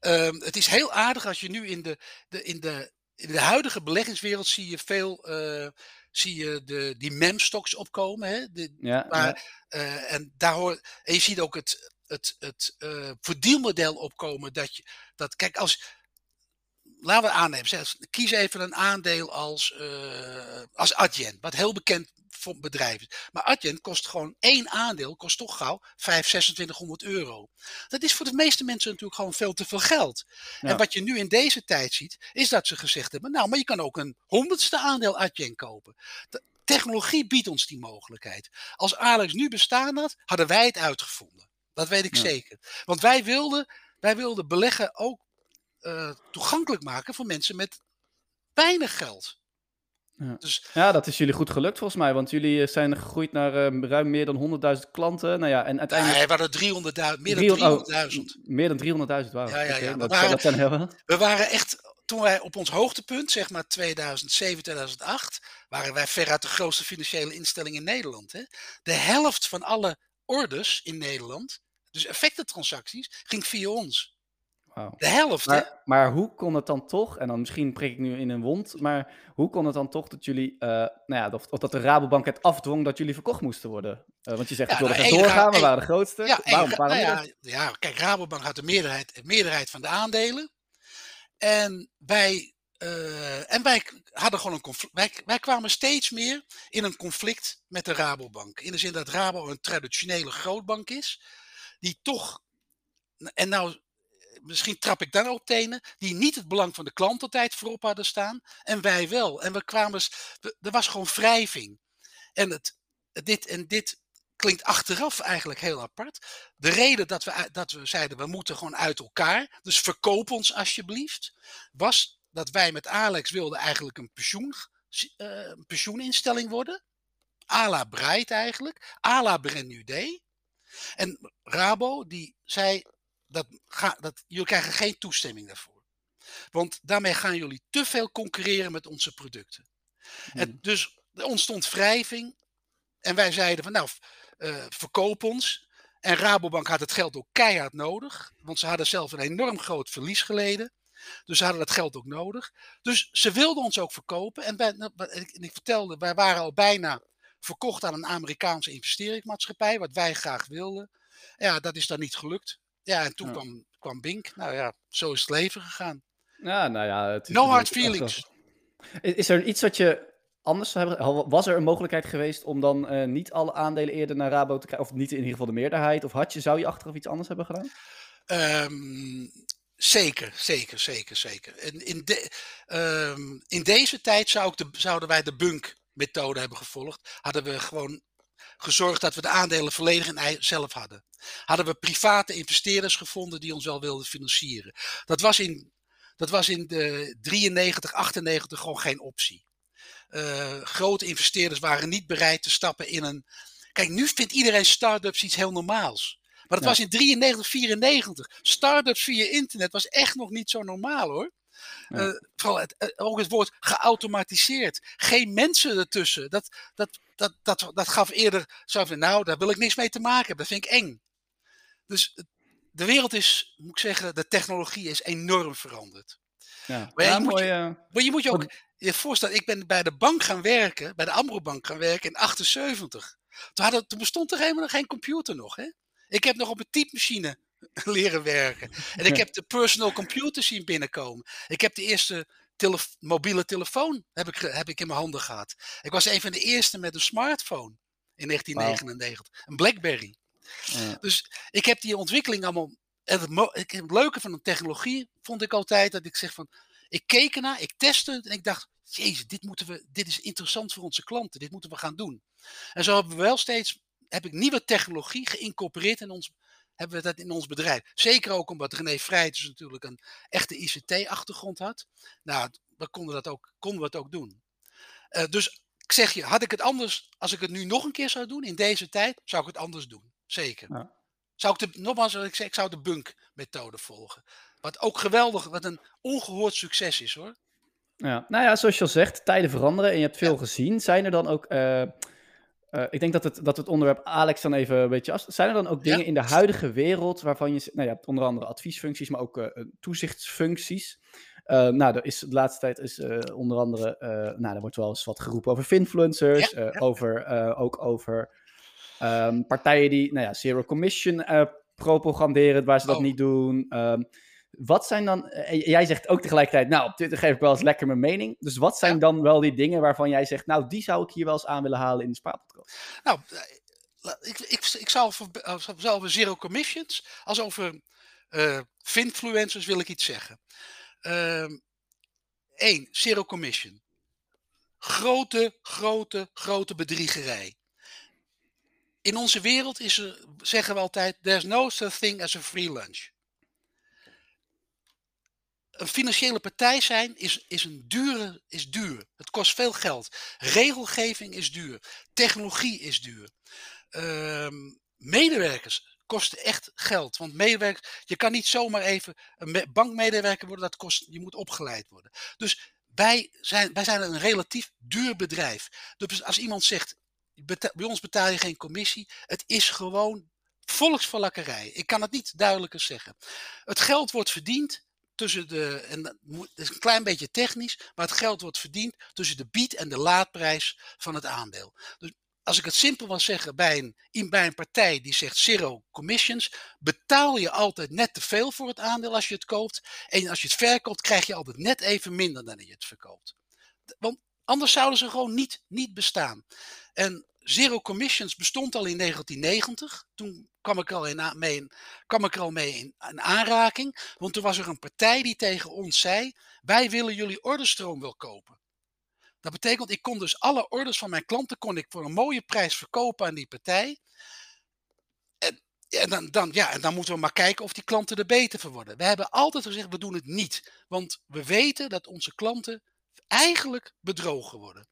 Um, het is heel aardig als je nu in de, de, in de, in de huidige beleggingswereld zie je veel, uh, zie je de, die mem-stocks opkomen. Hè? De, ja, ja. Uh, en, daar hoor, en je ziet ook het, het, het uh, verdienmodel opkomen. Dat je, dat, kijk, als, laten we aannemen, zeg, kies even een aandeel als, uh, als Adyen, wat heel bekend voor bedrijven. Maar Adyen kost gewoon één aandeel, kost toch gauw 5, 2600 euro. Dat is voor de meeste mensen natuurlijk gewoon veel te veel geld. En wat je nu in deze tijd ziet, is dat ze gezegd hebben, nou, maar je kan ook een honderdste aandeel Adyen kopen. De technologie biedt ons die mogelijkheid. Als Alex nu bestaan had, hadden wij het uitgevonden. Dat weet ik zeker. Want wij wilden, wij wilden beleggen ook uh, toegankelijk maken voor mensen met weinig geld. Ja. Dus, ja, dat is jullie goed gelukt volgens mij, want jullie eh, zijn gegroeid naar uh, ruim meer dan 100.000 klanten. Nou ja, en uiteindelijk... Nee, we hadden 300.000, meer dan 300.000. Oh, meer dan 300.000, wauw. Ja, ja, ja. dat, waren, dat zijn heel... We waren echt, toen wij op ons hoogtepunt, zeg maar 2007, 2008, waren wij veruit de grootste financiële instelling in Nederland. Hè? De helft van alle orders in Nederland, dus effectentransacties, ging via ons. De helft, maar, hè? maar hoe kon het dan toch, en dan misschien prik ik nu in een wond, maar hoe kon het dan toch dat jullie, uh, nou ja, of, of, dat de Rabobank het afdwong dat jullie verkocht moesten worden? Uh, want je zegt, ja, ik wilde nou, doorgaan, we waren de grootste. Ja, waarom, waarom nou ja, ja, kijk, Rabobank had de meerderheid, de meerderheid van de aandelen. En wij, uh, en wij hadden gewoon een conflict. Wij, wij kwamen steeds meer in een conflict met de Rabobank. In de zin dat Rabo een traditionele grootbank is, die toch. En nou misschien trap ik dan op tenen, die niet het belang van de klant altijd voorop hadden staan. En wij wel. En we kwamen, er was gewoon wrijving. En, het, dit, en dit klinkt achteraf eigenlijk heel apart. De reden dat we, dat we zeiden, we moeten gewoon uit elkaar, dus verkoop ons alsjeblieft, was dat wij met Alex wilden eigenlijk een, pensioen, een pensioeninstelling worden. Ala Breit eigenlijk. Ala Brand. En Rabo, die zei, dat ga, dat, jullie krijgen geen toestemming daarvoor. Want daarmee gaan jullie te veel concurreren met onze producten. En hmm. dus er ontstond wrijving. En wij zeiden van nou, uh, verkoop ons. En Rabobank had het geld ook keihard nodig. Want ze hadden zelf een enorm groot verlies geleden. Dus ze hadden dat geld ook nodig. Dus ze wilden ons ook verkopen. En, nou, en ik vertelde, wij waren al bijna verkocht aan een Amerikaanse investeringsmaatschappij. Wat wij graag wilden. Ja, dat is dan niet gelukt. Ja, en toen Kwam, kwam Bink. Nou ja, zo is het leven gegaan. Ja, nou ja. Het is no hard feelings. Is er iets wat je anders zou hebben? Was er een mogelijkheid geweest om dan uh, niet alle aandelen eerder naar Rabo te krijgen? Of niet in ieder geval de meerderheid? Of had je, zou je achteraf iets anders hebben gedaan? Um, zeker, zeker, zeker, zeker. In, in, de, um, in deze tijd zou ik de, zouden wij de bunk methode hebben gevolgd. Hadden we gewoon gezorgd dat we de aandelen volledig in zelf hadden. Hadden we private investeerders gevonden die ons wel wilden financieren. Dat was in, dat was in de 93, 98 gewoon geen optie. Uh, grote investeerders waren niet bereid te stappen in een. Kijk, nu vindt iedereen start-ups iets heel normaals. Maar dat was in 93, 94. Start-ups via internet was echt nog niet zo normaal hoor. Uh, vooral het, uh, ook het woord geautomatiseerd. Geen mensen ertussen. Dat, dat, dat, dat, dat gaf eerder zo van, nou, daar wil ik niks mee te maken hebben. Dat vind ik eng. Dus de wereld is, moet ik zeggen, de technologie is enorm veranderd. Ja, maar, ja, je, moet je, uh... maar je moet je ook je voorstellen, ik ben bij de bank gaan werken, bij de Ambro Bank gaan werken in 78. Toen, hadden, toen bestond er helemaal geen computer nog. Hè? Ik heb nog op een typemachine leren werken. En ik heb de personal computer zien binnenkomen. Ik heb de eerste mobiele telefoon heb ik, heb ik in mijn handen gehad. Ik was een van de eerste met een smartphone in 1999. Een Blackberry. Dus ik heb die ontwikkeling allemaal. Het, het leuke van een technologie vond ik altijd dat ik zeg van. Ik keek ernaar, ik testte het en ik dacht: Jezus, dit, moeten we, dit is interessant voor onze klanten, dit moeten we gaan doen. En zo hebben we wel steeds heb ik nieuwe technologie geïncorporeerd in ons, hebben we dat in ons bedrijf. Zeker ook omdat René Vrijters natuurlijk een echte ICT-achtergrond had. Nou, dan konden, dat ook, konden we het ook doen. Uh, dus ik zeg je, had ik het anders, als ik het nu nog een keer zou doen, in deze tijd, zou ik het anders doen. Zeker. Ja. Zou ik de, nogmaals, ik, zeg, ik zou de bunk-methode volgen. Wat ook geweldig, wat een ongehoord succes is hoor. Ja, nou ja, zoals je al zegt, tijden veranderen en je hebt veel gezien. Zijn er dan ook, uh, uh, ik denk dat het, dat het onderwerp Alex dan even een beetje af... Zijn er dan ook dingen in de huidige wereld waarvan je... Nou, hebt onder andere adviesfuncties, maar ook uh, toezichtsfuncties. Uh, nou, er is, de laatste tijd is onder andere... nou, er wordt wel eens wat geroepen over finfluencers. Ja, ja. Over, ook over um, partijen die, nou ja, zero commission propaganderen waar ze dat oh. niet doen. Um, wat zijn dan, uh, jij zegt ook tegelijkertijd, nou, op Twitter geef ik wel eens lekker mijn mening. Dus wat zijn dan wel die dingen waarvan jij zegt, nou, die zou ik hier wel eens aan willen halen in de Spaarpodcast? Nou, eh, ik, ik, ik zou over, over zero commissions, als over uh, finfluencers wil ik iets zeggen. Eén, uh, zero commission. Grote, grote, grote bedriegerij. In onze wereld is er, zeggen we altijd, there's no such thing as a free lunch een financiële partij zijn is, is, een dure, is duur. Het kost veel geld. Regelgeving is duur. Technologie is duur. Uh, medewerkers kosten echt geld. Want medewerkers, je kan niet zomaar even een bankmedewerker worden, dat kost, je moet opgeleid worden. Dus wij zijn, wij zijn een relatief duur bedrijf. Dus als iemand zegt, bij ons betaal je geen commissie, het is gewoon volksverlakkerij. Ik kan het niet duidelijker zeggen. Het geld wordt verdiend tussen de, en dat is een klein beetje technisch, maar het geld wordt verdiend tussen de bied- en de laadprijs van het aandeel. Dus als ik het simpel wil zeggen, bij een, bij een partij die zegt zero commissions, betaal je altijd net te veel voor het aandeel als je het koopt. En als je het verkoopt, krijg je altijd net even minder dan je het verkoopt. Want anders zouden ze gewoon niet, niet bestaan. En Zero Commissions bestond al in 1990. Toen kwam ik, al in, mee, kwam ik er al mee in, in, aanraking. Want toen was er een partij die tegen ons zei: Wij willen jullie orderstroom wel kopen. Dat betekent, ik kon dus alle orders van mijn klanten kon ik voor een mooie prijs verkopen aan die partij. En, en, dan, dan, ja, en dan moeten we maar kijken of die klanten er beter van worden. We hebben altijd gezegd, we doen het niet. Want we weten dat onze klanten eigenlijk bedrogen worden.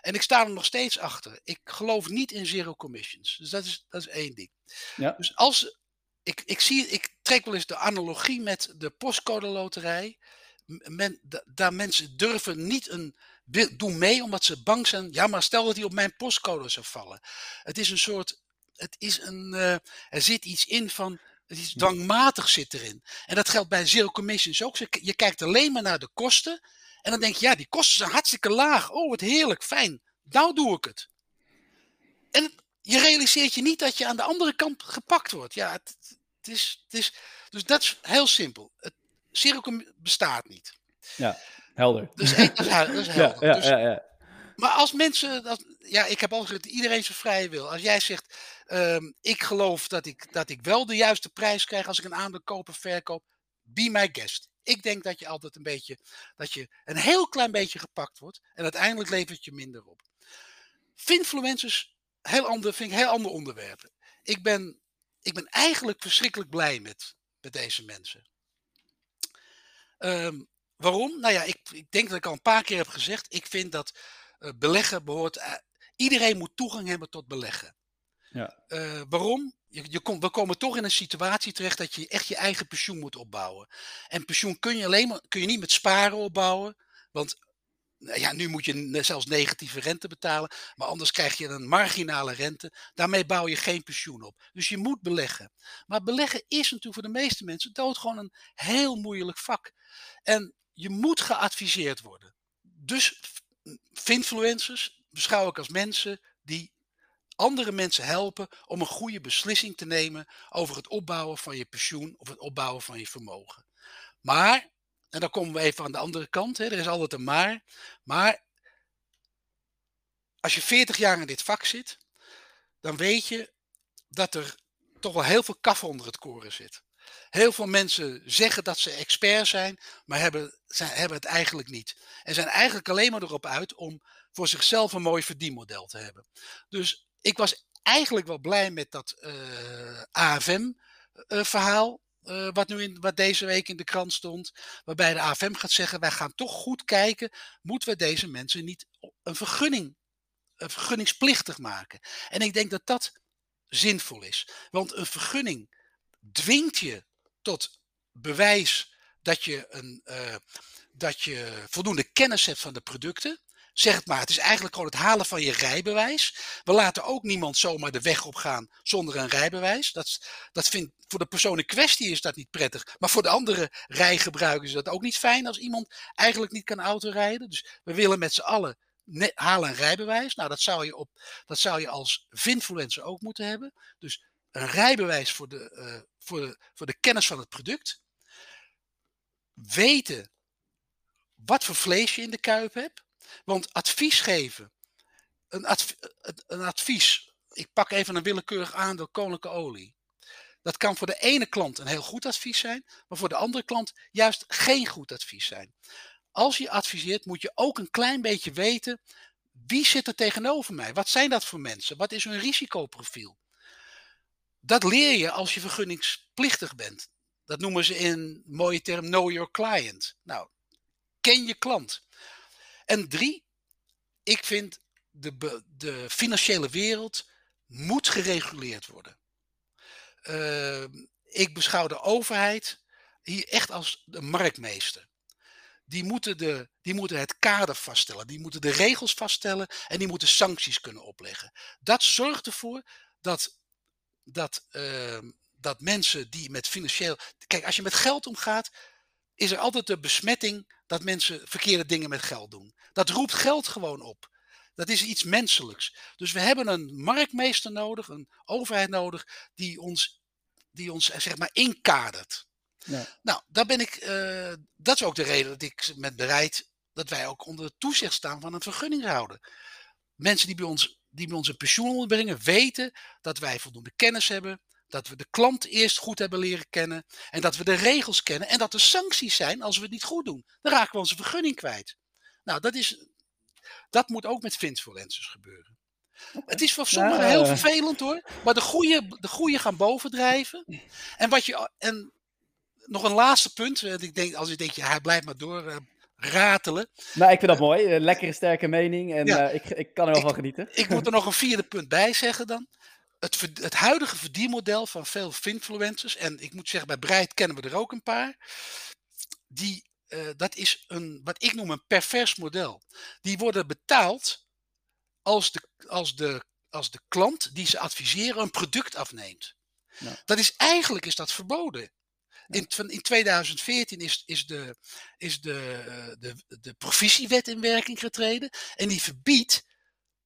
En ik sta er nog steeds achter. Ik geloof niet in zero commissions. Dus dat is, dat is één ding. Ja. Dus als ik, ik zie, ik trek wel eens de analogie met de postcode loterij. Men, daar mensen durven niet een, doen mee omdat ze bang zijn. Ja, maar stel dat hij op mijn postcode zou vallen. Het is een soort, het is een, uh, er zit iets in van, het is dwangmatig zit erin. En dat geldt bij zero commissions ook. Je kijkt alleen maar naar de kosten en dan denk je, ja, die kosten zijn hartstikke laag. Oh, wat heerlijk, fijn. Nou doe ik het. En je realiseert je niet dat je aan de andere kant gepakt wordt. Ja, het, het is, het is, dus dat is heel simpel. Het cirkel bestaat niet. Ja, helder. Dus dat is, dat is helder. Ja, dus, ja, ja, Maar als mensen, dat, ja, ik heb al gezegd, iedereen zijn vrije wil. Als jij zegt, um, ik geloof dat ik, dat ik wel de juiste prijs krijg als ik een aandeel koop of verkoop, be my guest. Ik denk dat je altijd een beetje, dat je een heel klein beetje gepakt wordt en uiteindelijk levert je minder op. Finfluencers, heel ander, vind ik heel ander onderwerp. Ik ben, ik ben eigenlijk verschrikkelijk blij met, met deze mensen. Um, waarom? Nou ja, ik, ik, denk dat ik al een paar keer heb gezegd. Ik vind dat uh, beleggen behoort. Uh, iedereen moet toegang hebben tot beleggen. Ja. Uh, waarom? Je, we komen toch in een situatie terecht dat je echt je eigen pensioen moet opbouwen. En pensioen kun je, alleen maar, kun je niet met sparen opbouwen. Want nou ja, nu moet je zelfs negatieve rente betalen. Maar anders krijg je een marginale rente. Daarmee bouw je geen pensioen op. Dus je moet beleggen. Maar beleggen is natuurlijk voor de meeste mensen dood gewoon een heel moeilijk vak. En je moet geadviseerd worden. Dus influencers beschouw ik als mensen die andere mensen helpen om een goede beslissing te nemen over het opbouwen van je pensioen of het opbouwen van je vermogen. Maar, en dan komen we even aan de andere kant, hè, er is altijd een maar, maar als je 40 jaar in dit vak zit, dan weet je dat er toch wel heel veel kaf onder het koren zit. Heel veel mensen zeggen dat ze expert zijn, maar hebben, zijn, hebben het eigenlijk niet. En zijn eigenlijk alleen maar erop uit om voor zichzelf een mooi verdienmodel te hebben. Dus ik was eigenlijk wel blij met dat uh, AFM-verhaal. Uh, wat, nu in, wat deze week in de krant stond. Waarbij de AFM gaat zeggen: wij gaan toch goed kijken. Moeten we deze mensen niet een vergunning, vergunningsplichtig maken? En ik denk dat dat zinvol is. Want een vergunning dwingt je tot bewijs dat je, een, dat je voldoende kennis hebt van de producten. Zeg het maar, het is eigenlijk gewoon het halen van je rijbewijs. We laten ook niemand zomaar de weg op gaan zonder een rijbewijs. Dat, dat vindt, voor de persoon in kwestie is dat niet prettig. Maar voor de andere rijgebruikers is dat ook niet fijn als iemand eigenlijk niet kan autorijden. Dus we willen met z'n allen halen een rijbewijs. Nou, dat zou je, op, dat zou je als Vinfluencer ook moeten hebben. Dus een rijbewijs voor de, uh, voor, de, voor de kennis van het product. Weten wat voor vlees je in de kuip hebt. Want advies geven, een, een advies, ik pak even een willekeurig aandeel koninklijke olie. Dat kan voor de ene klant een heel goed advies zijn, maar voor de andere klant juist geen goed advies zijn. Als je adviseert, moet je ook een klein beetje weten wie zit er tegenover mij? Wat zijn dat voor mensen? Wat is hun risicoprofiel? Dat leer je als je vergunningsplichtig bent. Dat noemen ze in mooie term know your client. Nou, ken je klant. En drie, ik vind de, de financiële wereld moet gereguleerd worden. Uh, ik beschouw de overheid hier echt als de marktmeester. Die moeten, de, die moeten het kader vaststellen, die moeten de regels vaststellen en die moeten sancties kunnen opleggen. Dat zorgt ervoor dat, dat, uh, dat mensen die met financieel. Kijk, als je met geld omgaat, is er altijd de besmetting dat mensen verkeerde dingen met geld doen. Dat roept geld gewoon op. Dat is iets menselijks. Dus we hebben een marktmeester nodig, een overheid nodig, die ons, die ons zeg maar inkadert. Ja. Nou, daar ben ik, uh, dat is ook de reden dat ik met bereid dat wij ook onder het toezicht staan van een vergunninghouder. Mensen die bij ons, die bij ons een pensioen onderbrengen, weten dat wij voldoende kennis hebben, dat we de klant eerst goed hebben leren kennen. En dat we de regels kennen. En dat er sancties zijn als we het niet goed doen. Dan raken we onze vergunning kwijt. Nou, dat, is, dat moet ook met Finfluencers gebeuren. Het is voor sommigen heel vervelend hoor. Maar de goede, de goede gaan bovendrijven. En, wat je, en nog een laatste punt. Ik denk, als je denkt, ja, hij blijft maar door uh, ratelen. Nou, ik vind dat mooi. lekkere, sterke mening. En ja, uh, ik, ik kan er wel van genieten. Ik moet er nog een vierde punt bij zeggen dan het, het huidige verdienmodel van veel influencers, en ik moet zeggen, bij Breit kennen we er ook een paar, die, uh, dat is een, wat ik noem een pervers model. Die worden betaald als de, als de, als de klant die ze adviseren een product afneemt. Ja. Dat is, eigenlijk is dat verboden. In, in 2014 is, is, de, is de, eh, de, de provisiewet in werking getreden. En die verbiedt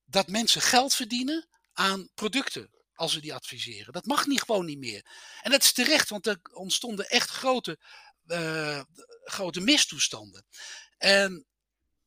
dat mensen geld verdienen aan producten als ze die adviseren. Dat mag niet gewoon niet meer. En dat is terecht, want er ontstonden echt grote, uh, grote mistoestanden. En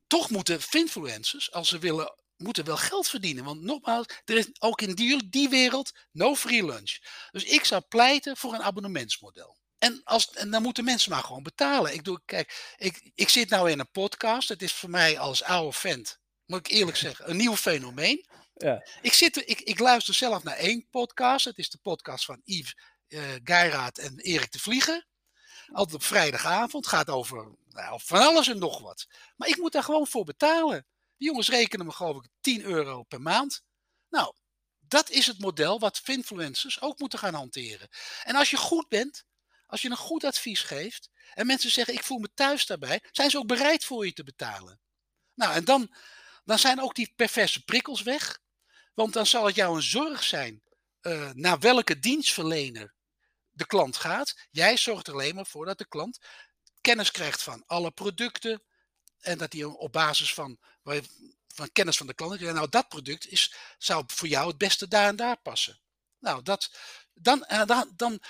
toch moeten influencers, als ze willen, moeten wel geld verdienen. Want nogmaals, er is ook in die, die wereld no free lunch. Dus ik zou pleiten voor een abonnementsmodel. En, als, en dan moeten mensen maar gewoon betalen. Ik, doe, kijk, ik, ik zit nou in een podcast. Het is voor mij als oude vent, moet ik eerlijk zeggen, een nieuw fenomeen. Ja. Ik, zit, ik, ik luister zelf naar één podcast. Het is de podcast van Yves uh, Geiraat en Erik de Vlieger. Altijd op vrijdagavond. Gaat over nou, van alles en nog wat. Maar ik moet daar gewoon voor betalen. Die jongens rekenen me geloof ik 10 euro per maand. Nou, dat is het model wat influencers ook moeten gaan hanteren. En als je goed bent, als je een goed advies geeft en mensen zeggen ik voel me thuis daarbij, zijn ze ook bereid voor je te betalen. Nou, en dan, dan zijn ook die perverse prikkels weg. Want dan zal het jou een zorg zijn uh, naar welke dienstverlener de klant gaat. Jij zorgt er alleen maar voor dat de klant kennis krijgt van alle producten. En dat hij op basis van, van kennis van de klant. Nou, dat product is, zou voor jou het beste daar en daar passen. Nou, dat, dan, uh, dan, dan,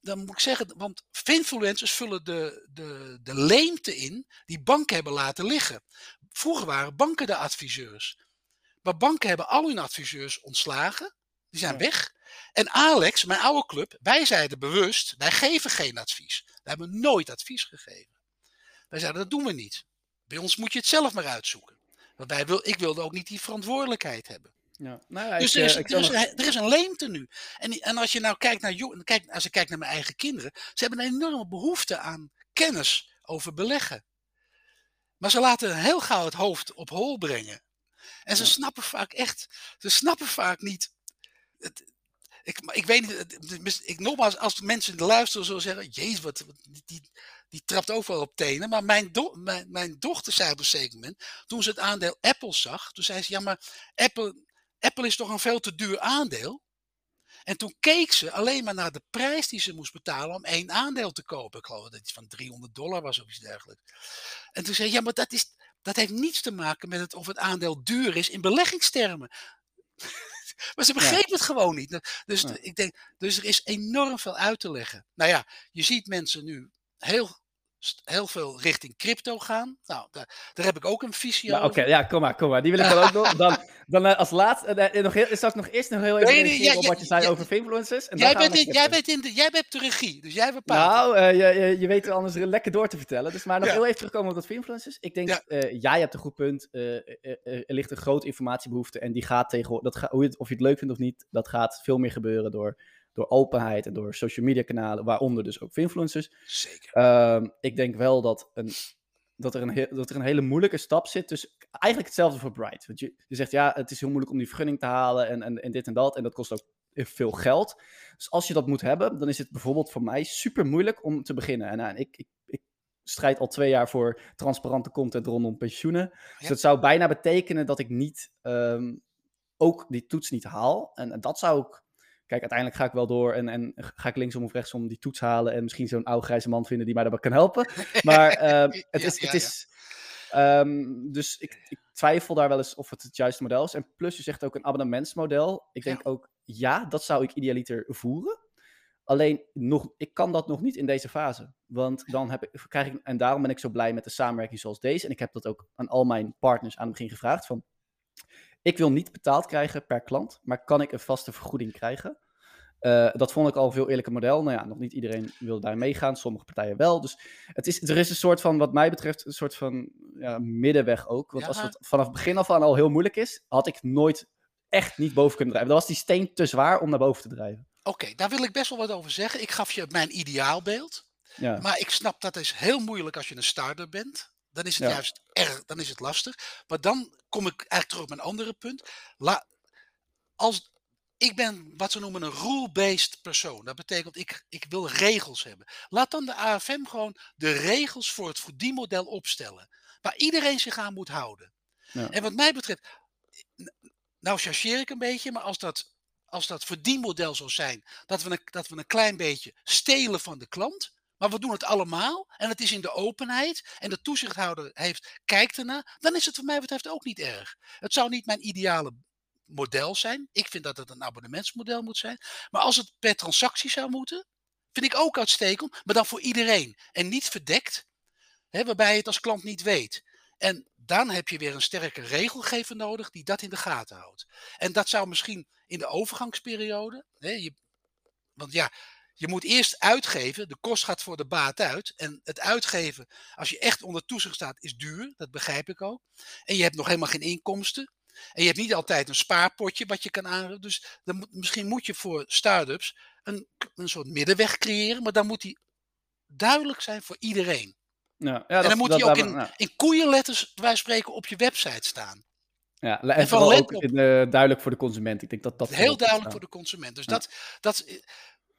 dan moet ik zeggen, want influencers vullen de, de, de leemte in die banken hebben laten liggen. Vroeger waren banken de adviseurs. Maar banken hebben al hun adviseurs ontslagen. Die zijn weg. En Alex, mijn oude club, wij zeiden bewust, wij geven geen advies. We hebben nooit advies gegeven. Wij zeiden, dat doen we niet. Bij ons moet je het zelf maar uitzoeken. Want wij wil, ik wilde ook niet die verantwoordelijkheid hebben. Ja. Nou ja, dus ik, er, is, eh, er, is nog- een, er is een leemte nu. En, en als je nou kijkt naar, kijk, als ik kijk naar mijn eigen kinderen, ze hebben een enorme behoefte aan kennis over beleggen. Maar ze laten heel gauw het hoofd op hol brengen. En ze snappen vaak echt, ze snappen vaak niet. Het, ik, ik weet niet, ik, nogmaals, als mensen luisteren zullen zeggen, jezus, wat, die, die, trapt ook wel op tenen. Maar mijn, do- mijn, mijn dochter zei op een zeker moment, toen ze het aandeel Apple zag, toen zei ze, ja maar Apple, Apple is toch een veel te duur aandeel? En toen keek ze alleen maar naar de prijs die ze moest betalen om één aandeel te kopen. Ik geloof dat het van 300 dollar was of iets dergelijks. En toen zei ze, ja, maar dat, is, dat heeft niets te maken met het, of het aandeel duur is in beleggingstermen. maar ze begreep het gewoon niet. Dus, Ja. ik denk, dus er is enorm veel uit te leggen. Nou ja, je ziet mensen nu heel, heel veel richting crypto gaan. Nou, daar, daar heb ik ook een visie Oké, over. ja, kom maar, kom maar. Die wil ik dan ook nog. Dan, dan eh, als laatste, eh, eh, nog heel, zal ik nog eerst nog heel even Nee, ja, op ja, wat je zei ja, over influencers. En Jij bent, in, jij, bent in de, jij bent de regie, dus jij bepaalt. Nou, eh, je, je, je weet het anders lekker door te vertellen. Dus maar nog Ja. heel even terugkomen op dat influencers. Ik denk, Ja. eh, jij hebt een goed punt. Er ligt een grote informatiebehoefte. En die gaat tegen, dat ga, hoe je het- of je het leuk vindt of niet, dat gaat veel meer gebeuren door, door openheid en door social media kanalen, waaronder dus ook influencers. Zeker. Ehm, ik denk wel dat, een, dat, er een dat er een hele moeilijke stap zit. Dus eigenlijk hetzelfde voor Bright. Want je, je zegt ja, het is heel moeilijk om die vergunning te halen en, en, en dit en dat. En dat kost ook veel geld. Dus als je dat moet hebben, dan is het bijvoorbeeld voor mij super moeilijk om te beginnen. En, ik, ik, ik strijd al twee jaar voor transparante content rondom pensioenen. Dus Ja. dat zou bijna betekenen dat ik niet ehm, ook die toets niet haal. En, en dat zou ik. Kijk, uiteindelijk ga ik wel door en, en ga ik linksom of rechtsom die toets halen. En misschien zo'n oude grijze man vinden die mij daarbij kan helpen. Maar ehm, het Ja, is. ja, Het is ehm, dus ik, ik twijfel daar wel eens of het het juiste model is. En plus, je zegt ook een abonnementsmodel. Ik denk ook, ja, dat zou ik idealiter voeren. Alleen, nog, ik kan dat nog niet in deze fase. Want dan heb ik, krijg ik, en daarom ben ik zo blij met de samenwerking zoals deze. En ik heb dat ook aan al mijn partners aan het begin gevraagd. Van, ik wil niet betaald krijgen per klant, maar kan ik een vaste vergoeding krijgen? Eh, dat vond ik al een veel eerlijker model. Nou ja, nog niet iedereen wil daar meegaan, sommige partijen wel. Dus het is, er is een soort van, wat mij betreft, een soort van ja, middenweg ook. Want als het vanaf het begin af aan al heel moeilijk is, had ik nooit echt niet boven kunnen drijven. Dan was die steen te zwaar om naar boven te drijven. Oké, daar wil ik best wel wat over zeggen. Ik gaf je mijn ideaalbeeld. Ja, Maar ik snap dat is heel moeilijk als je een starter bent. Dan is het Ja. juist erg, dan is het lastig. Maar dan kom ik eigenlijk terug op mijn andere punt. La, als, ik ben wat ze noemen een rule-based persoon. Dat betekent ik, ik wil regels hebben. Laat dan de AFM gewoon de regels voor het verdienmodel opstellen. Waar iedereen zich aan moet houden. Ja. En wat mij betreft, nou chargeer ik een beetje, maar als dat, als dat verdienmodel zou zijn, dat we, een, dat we een klein beetje stelen van de klant, maar we doen het allemaal en het is in de openheid en de toezichthouder heeft, kijkt ernaar, dan is het voor mij betreft ook niet erg. Het zou niet mijn ideale model zijn. Ik vind dat het een abonnementsmodel moet zijn. Maar als het per transactie zou moeten, vind ik ook uitstekend, maar dan voor iedereen en niet verdekt, hè, waarbij je het als klant niet weet. En dan heb je weer een sterke regelgever nodig die dat in de gaten houdt. En dat zou misschien in de overgangsperiode, hè, je, want ja, je moet eerst uitgeven, de kost gaat voor de baat uit. En het uitgeven, als je echt onder toezicht staat, is duur, dat begrijp ik ook. En je hebt nog helemaal geen inkomsten. En je hebt niet altijd een spaarpotje wat je kan aanruimen. Dus dan moet, misschien moet je voor start-ups een, een soort middenweg creëren, maar dan moet die duidelijk zijn voor iedereen. ja, ja, en dat- dan moet dat- die ook in, in koeienletters, wij spreken, op je website staan. Ja, en vooral ook in, eh, duidelijk voor de consument. Ik denk dat dat Heel duidelijk voor de consument. Dus, Ja. dat, dat,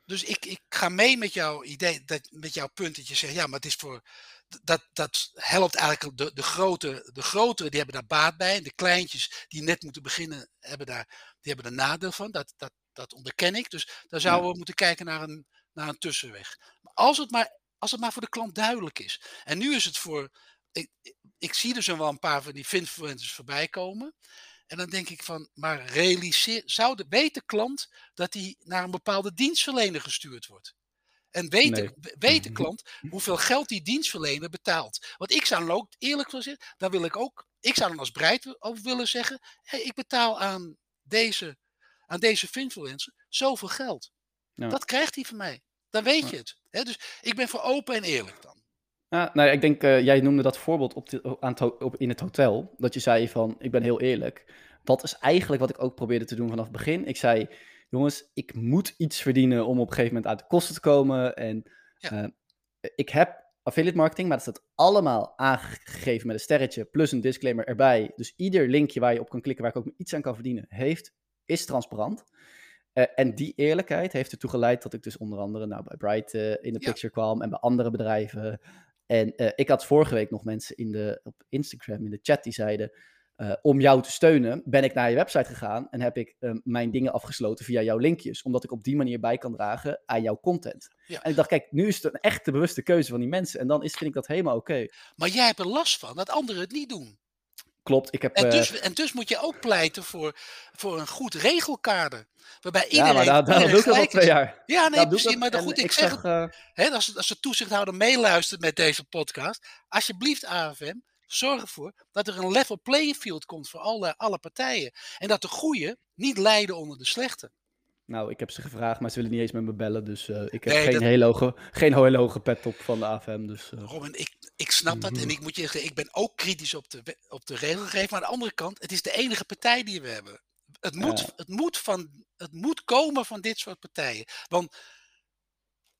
dus ik, ik ga mee met jouw idee, dat, met jouw punt dat je zegt, ja, maar het is voor. Dat, dat helpt eigenlijk de, de grote, de grotere, die hebben daar baat bij. En de kleintjes die net moeten beginnen, hebben daar, die hebben er nadeel van. Dat, dat, dat onderken ik. Dus daar zouden we moeten kijken naar een, naar een tussenweg. Maar als het maar, als het maar voor de klant duidelijk is. En nu is het voor. Ik, ik, zie dus wel een paar van die influencers voorbij komen. En dan denk ik van, maar realiseer, zou de, weet de klant dat hij naar een bepaalde dienstverlener gestuurd wordt? En weet, Nee. de, weet de klant hoeveel geld die dienstverlener betaalt? Want ik zou dan ook, eerlijk gezegd, dan wil ik ook, ik zou dan als breid ook willen zeggen, hey, ik betaal aan deze, aan deze influencer zoveel geld. Dat krijgt hij van mij. Dan weet je het. Dus ik ben voor open en eerlijk dan. Nou, ik denk, uh, jij noemde dat voorbeeld op, de, aan het, op in het hotel. Dat je zei van, ik ben heel eerlijk. Dat is eigenlijk wat ik ook probeerde te doen vanaf het begin. Ik zei, jongens, ik moet iets verdienen om op een gegeven moment uit de kosten te komen. En uh, ik heb affiliate marketing, maar dat staat allemaal aangegeven met een sterretje plus een disclaimer erbij. Dus ieder linkje waar je op kan klikken, waar ik ook iets aan kan verdienen, heeft, is transparant. Uh, en die eerlijkheid heeft ertoe geleid dat ik dus onder andere nou, bij Bright uh, in de picture kwam en bij andere bedrijven. En uh, ik had vorige week nog mensen in de, op Instagram in de chat die zeiden: uh, om jou te steunen, ben ik naar je website gegaan en heb ik uh, mijn dingen afgesloten via jouw linkjes. Omdat ik op die manier bij kan dragen aan jouw content. Ja. En ik dacht, kijk, nu is het een echte bewuste keuze van die mensen. En dan is, vind ik dat helemaal oké. Okay. Maar jij hebt er last van dat anderen het niet doen. Klopt, ik heb... En dus, en dus moet je ook pleiten voor, voor een goed regelkader. Waarbij iedereen. Ja, maar daar, doe ik al twee jaar. Ja, nee, precies. Maar goed, ik, ik zeg. zeg uh... hè, als, als de toezichthouder meeluistert met deze podcast. Alsjeblieft, AFM Zorg ervoor dat er een level playing field komt voor alle, alle partijen. En dat de goede niet lijden onder de slechte. Nou, ik heb ze gevraagd, maar ze willen niet eens met me bellen. Dus uh, ik heb nee, geen, dat... hele hoge, geen hele hoge pet op van de AFM. Dus, uh... Robin, ik, ik snap dat. En mhm. ik moet je zeggen, ik ben ook kritisch op de, op de regelgeving. Maar aan de andere kant, het is de enige partij die we hebben. Het moet, ja. het moet, van, het moet komen van dit soort partijen. Want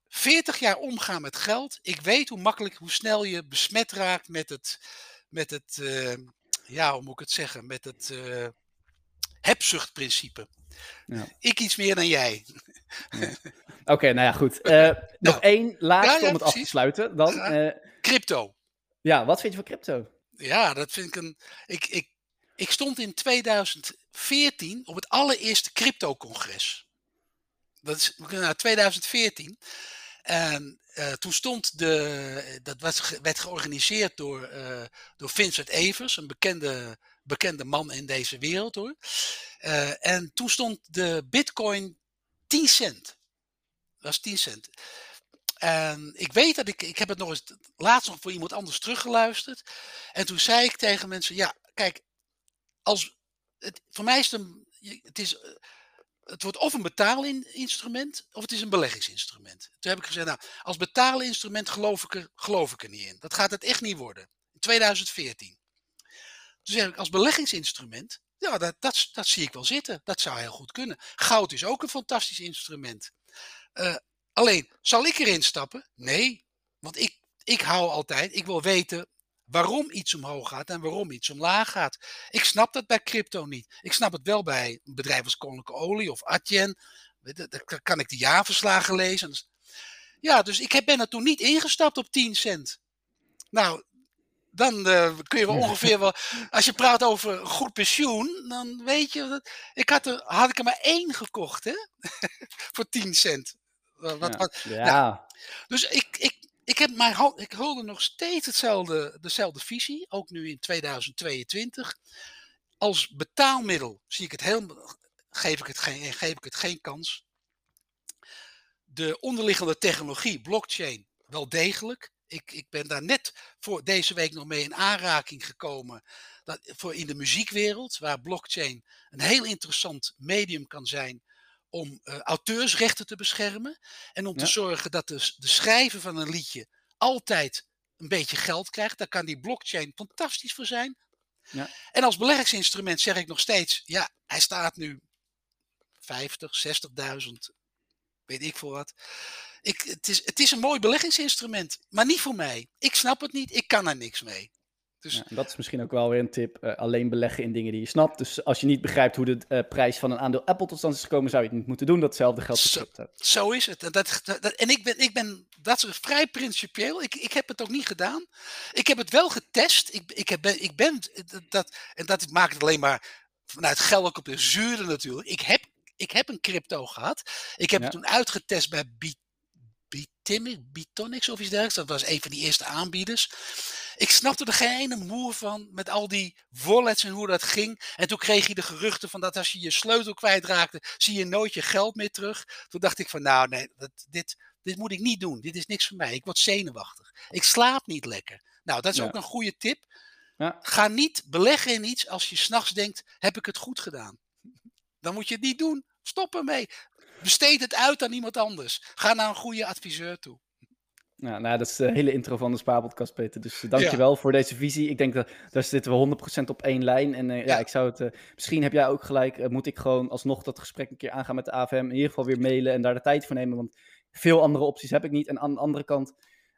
40 jaar omgaan met geld. Ik weet hoe makkelijk, hoe snel je besmet raakt met het met het, uh, ja, hoe moet ik het zeggen, met het uh, hebzuchtprincipe. Ja. Ik iets meer dan jij. Ja. Oké, okay, nou ja, goed. Uh, nou, nog één laatste ja, om het precies. af te sluiten. Dan, crypto. Ja, wat vind je van crypto? Ja, dat vind ik een. Ik, ik, ik stond in 2014 op het allereerste crypto-congres. Dat is nou, 2014. En uh, toen stond de, dat was, werd georganiseerd door, door Vincent Evers, een bekende, bekende man in deze wereld hoor. Uh, en toen stond de bitcoin 10 cent. Dat was 10 cent. En ik weet dat ik, ik heb het nog eens laatst nog voor iemand anders teruggeluisterd. En toen zei ik tegen mensen, ja, kijk, als, het, voor mij is het, een, het is, het wordt of een betaalinstrument of het is een beleggingsinstrument. Toen heb ik gezegd, nou, als betaalinstrument geloof ik er, geloof ik er niet in. Dat gaat het echt niet worden. In 2014. Zeg ik, als beleggingsinstrument, ja, dat, dat, zie ik wel zitten. Dat zou heel goed kunnen. Goud is ook een fantastisch instrument. Uh, alleen, zal ik erin stappen? Nee, want ik, ik hou altijd, ik wil weten waarom iets omhoog gaat en waarom iets omlaag gaat. Ik snap dat bij crypto niet. Ik snap het wel bij een bedrijf als Koninklijke Olie of Adyen. Daar kan ik de jaarverslagen lezen. Ja, dus ik ben er toen niet ingestapt op 10 cent. Nou, dan uh, kun je wel ongeveer wel. Als je praat over goed pensioen, dan weet je. Dat, ik had er, had ik er maar één gekocht, hè? Voor 10 cent. Wat, ja. Wat, ja. Nou, dus ik, ik, ik, heb mijn, ik hulde nog steeds hetzelfde, dezelfde visie, ook nu in 2022. Als betaalmiddel zie ik het heel, geef, ik het geen, geef ik het geen kans. De onderliggende technologie, blockchain, wel degelijk. Ik, ik ben daar net voor deze week nog mee in aanraking gekomen. Dat, voor in de muziekwereld, waar blockchain een heel interessant medium kan zijn om uh, auteursrechten te beschermen. En om te zorgen dat de, de schrijver van een liedje altijd een beetje geld krijgt. Daar kan die blockchain fantastisch voor zijn. Ja. En als beleggingsinstrument zeg ik nog steeds, ja, hij staat nu 50, 60.000, weet ik voor wat. Ik, het, is, het is een mooi beleggingsinstrument, maar niet voor mij. Ik snap het niet, ik kan er niks mee. Dus... Ja, dat is misschien ook wel weer een tip. Uh, alleen beleggen in dingen die je snapt. Dus als je niet begrijpt hoe de uh, prijs van een aandeel Apple tot stand is gekomen, zou je het niet moeten doen. Datzelfde geldt voor crypto. Zo is het. Dat, dat, en ik ben, ik ben, dat is vrij principieel. Ik, ik heb het ook niet gedaan. Ik heb het wel getest. Ik, ik, heb, ik ben, dat, en dat maakt het alleen maar vanuit geld ook op de zure natuurlijk. Ik heb, ik heb een crypto gehad. Ik heb ja. het toen uitgetest bij Bitonics of iets dergelijks. Dat was een van die eerste aanbieders. Ik snapte er geen ene moer van met al die wallets en hoe dat ging. En toen kreeg je de geruchten van dat als je je sleutel kwijtraakte, zie je nooit je geld meer terug. Toen dacht ik van nou nee, dat, dit, dit moet ik niet doen. Dit is niks voor mij. Ik word zenuwachtig. Ik slaap niet lekker. Nou, dat is ja. ook een goede tip. Ja. Ga niet beleggen in iets als je s'nachts denkt, heb ik het goed gedaan? Dan moet je het niet doen. Stop ermee. Besteed het uit aan iemand anders. Ga naar een goede adviseur toe. Ja, nou, dat is de hele intro van de Spaarpodcast, Peter. Dus uh, dankjewel ja. voor deze visie. Ik denk dat daar zitten we 100% op één lijn. En uh, ja. ja. ik zou het. Uh, misschien heb jij ook gelijk. moet ik gewoon alsnog dat gesprek een keer aangaan met de AVM. In ieder geval weer mailen en daar de tijd voor nemen. Want veel andere opties heb ik niet. En aan de andere kant,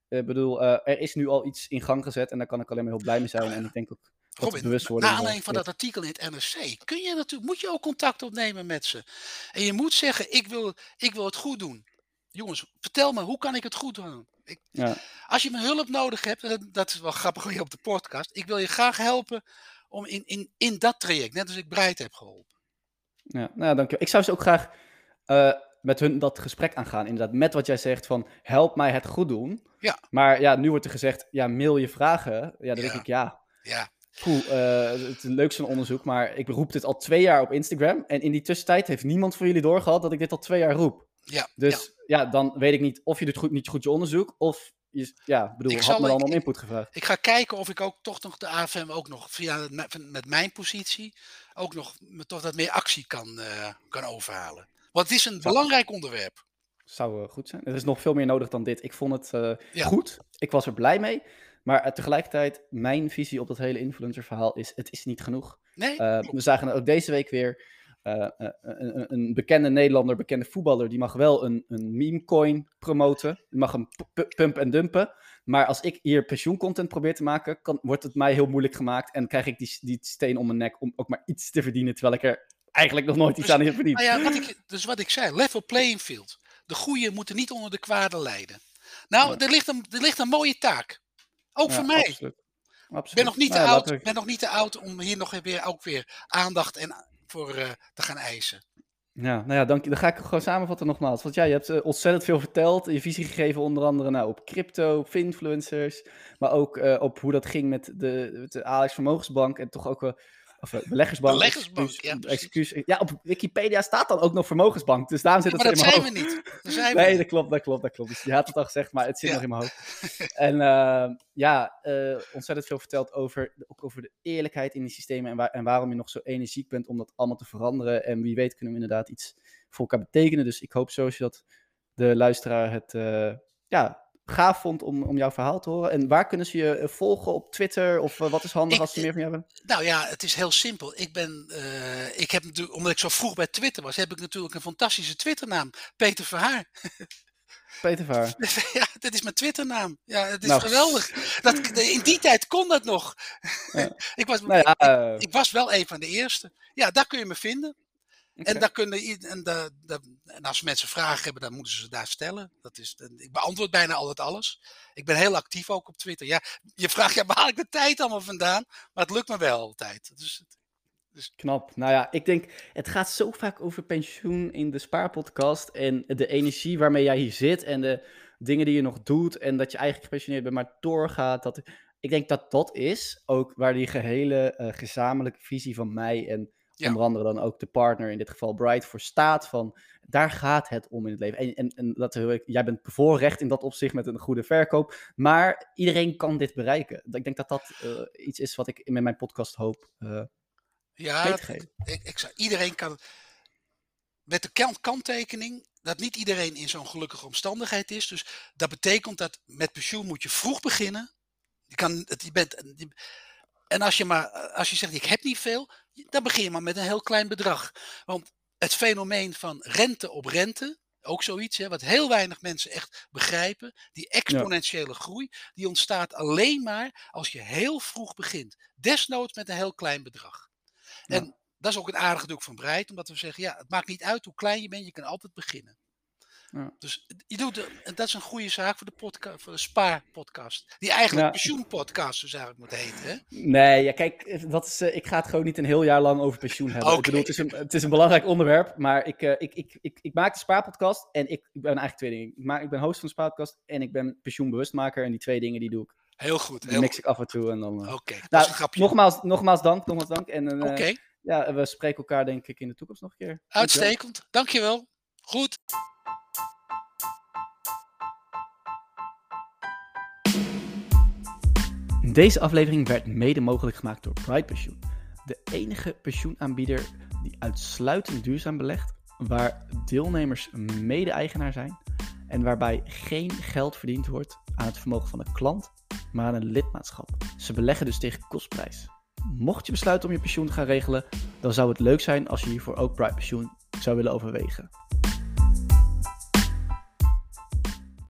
ik bedoel, er is nu al iets in gang gezet. En daar kan ik alleen maar heel blij mee zijn. En ik denk ook. Robin, bewustwording na aanleiding van dat artikel in het NRC, kun je natuurlijk, moet je ook contact opnemen met ze. En je moet zeggen, ik wil, ik wil het goed doen. Jongens, vertel me, hoe kan ik het goed doen? Ik, ja. Als je mijn hulp nodig hebt, dat, dat is wel grappig hier op de podcast. Ik wil je graag helpen om in, in, in dat traject, net als ik Breit heb geholpen. Ja, nou, dankjewel. Ik zou ze ook graag uh, met hun dat gesprek aangaan. Inderdaad, met wat jij zegt van help mij het goed doen. Ja. Maar ja, nu wordt er gezegd, ja, mail je vragen. Ja, dan ja. denk ik ja. Ja. Poeh, uh, het leukste onderzoek, maar ik roep dit al twee jaar op Instagram. En in die tussentijd heeft niemand van jullie doorgehad dat ik dit al twee jaar roep. Ja, dus ja. dan weet ik niet of je doet goed, niet goed je onderzoek, of je, ja, bedoel, ik had me dan om input gevraagd. Ik ga kijken of ik ook toch nog de AFM ook nog via met mijn positie ook nog toch dat meer actie kan, uh, kan overhalen. Want het is een Zou, belangrijk onderwerp. Zou uh, goed zijn. Er is nog veel meer nodig dan dit. Ik vond het uh, ja. goed. Ik was er blij mee. Maar tegelijkertijd, mijn visie op dat hele influencer verhaal is, het is niet genoeg. Nee, we zagen ook deze week weer. Uh, een, een, bekende Nederlander, bekende voetballer, die mag wel een, een meme coin promoten. Die mag hem pump en dumpen. Maar als ik hier pensioencontent probeer te maken, kan, wordt het mij heel moeilijk gemaakt. En krijg ik die, die steen om mijn nek om ook maar iets te verdienen. Terwijl ik er eigenlijk nog nooit iets aan heb verdiend. Nou ja, wat ik, dus wat ik zei, level playing field. De goeie moeten niet onder de kwade lijden. Nou, ja. er, ligt een, er ligt een mooie taak. Ook ja, voor mij. Absoluut. Absoluut. Ben, nog niet nou, te oud, ik... ben nog niet te oud om hier nog weer, ook weer aandacht en voor uh, te gaan eisen. Ja, nou ja, dank je. Dan ga ik gewoon samenvatten nogmaals. Want ja, je hebt uh, ontzettend veel verteld. Je visie gegeven onder andere nou, op crypto, op influencers. Maar ook uh, op hoe dat ging met de, de Alex Vermogensbank. En toch ook wel of uh, beleggersbank. Beleggersbank, excuus, ja. Excuus. Ja, op Wikipedia staat dan ook nog vermogensbank. Dus daarom zit ja, het maar in dat mijn zijn hoofd. we niet. Dat zijn nee, we dat klopt, dat klopt, dat klopt. Dus je had het al gezegd, maar het zit ja. nog in mijn hoofd. en uh, ja, uh, ontzettend veel verteld over, ook over de eerlijkheid in die systemen. En, waar, en waarom je nog zo energiek bent om dat allemaal te veranderen. En wie weet kunnen we inderdaad iets voor elkaar betekenen. Dus ik hoop sowieso dat de luisteraar het uh, ja, gaaf vond om, om jouw verhaal te horen. En waar kunnen ze je volgen op Twitter? Of uh, wat is handig ik, als ze meer van jou hebben? Nou ja, het is heel simpel. Ik ben, uh, ik heb natuurlijk, omdat ik zo vroeg bij Twitter was, heb ik natuurlijk een fantastische Twitternaam. Peter Verhaar. Peter Verhaar. Ja, dat is mijn Twitternaam. Ja, het is nou. geweldig. Dat, in die tijd kon dat nog. Ja. ik, was, nou ja, ik, ik was wel een van de eerste. Ja, daar kun je me vinden. Okay. En, daar kunnen, en, de, de, en als mensen vragen hebben, dan moeten ze ze daar stellen. Dat is, ik beantwoord bijna altijd alles. Ik ben heel actief ook op Twitter. Ja, je vraagt, ja, waar haal ik de tijd allemaal vandaan? Maar het lukt me wel altijd. Dus, dus... Knap. Nou ja, ik denk, het gaat zo vaak over pensioen in de Spaarpodcast. En de energie waarmee jij hier zit en de dingen die je nog doet. En dat je eigenlijk gepensioneerd bent, maar doorgaat. Dat, ik denk dat dat is ook waar die gehele uh, gezamenlijke visie van mij en ja. onder andere dan ook de partner, in dit geval Bright, voor staat van daar gaat het om in het leven. En, en, en dat, jij bent bevoorrecht in dat opzicht met een goede verkoop, maar iedereen kan dit bereiken. Ik denk dat dat uh, iets is wat ik met mijn podcast hoop uh, ja, ik, ik zou, iedereen kan, met de kant, kanttekening, dat niet iedereen in zo'n gelukkige omstandigheid is. Dus dat betekent dat met pensioen moet je vroeg beginnen. Je, kan, je bent, je, en als je, maar, als je zegt, ik heb niet veel, dan begin je maar met een heel klein bedrag. Want het fenomeen van rente op rente, ook zoiets, hè, wat heel weinig mensen echt begrijpen, die exponentiële ja. groei, die ontstaat alleen maar als je heel vroeg begint. Desnoods met een heel klein bedrag. Ja. En dat is ook het aardige doek van Breit, omdat we zeggen, ja, het maakt niet uit hoe klein je bent, je kan altijd beginnen. Ja. Dus je doet, dat is een goede zaak voor de, podcast, voor de spaarpodcast. Die eigenlijk ja. pensioenpodcast dus eigenlijk moet heten. Hè? Nee, ja, kijk, dat is, uh, ik ga het gewoon niet een heel jaar lang over pensioen hebben. Okay. Ik bedoel, het is, een, het is een belangrijk onderwerp, maar ik, uh, ik, ik, ik, ik maak de spaarpodcast en ik, ik ben eigenlijk twee dingen. Ik, maak, ik ben host van de spaarpodcast en ik ben pensioenbewustmaker en die twee dingen die doe ik. Heel goed. Die mix ik af en toe en dan... Uh... Oké, okay, nou, nogmaals, nogmaals dank, nogmaals dank. En Oké. Okay. ja, we spreken elkaar denk ik in de toekomst nog een keer. Uitstekend, dankjewel. dankjewel. Goed. Deze aflevering werd mede mogelijk gemaakt door Pride Pensioen, de enige pensioenaanbieder die uitsluitend duurzaam belegt waar deelnemers mede-eigenaar zijn en waarbij geen geld verdiend wordt aan het vermogen van de klant, maar aan een lidmaatschap. Ze beleggen dus tegen kostprijs. Mocht je besluiten om je pensioen te gaan regelen, dan zou het leuk zijn als je hiervoor ook Bright Pensioen zou willen overwegen.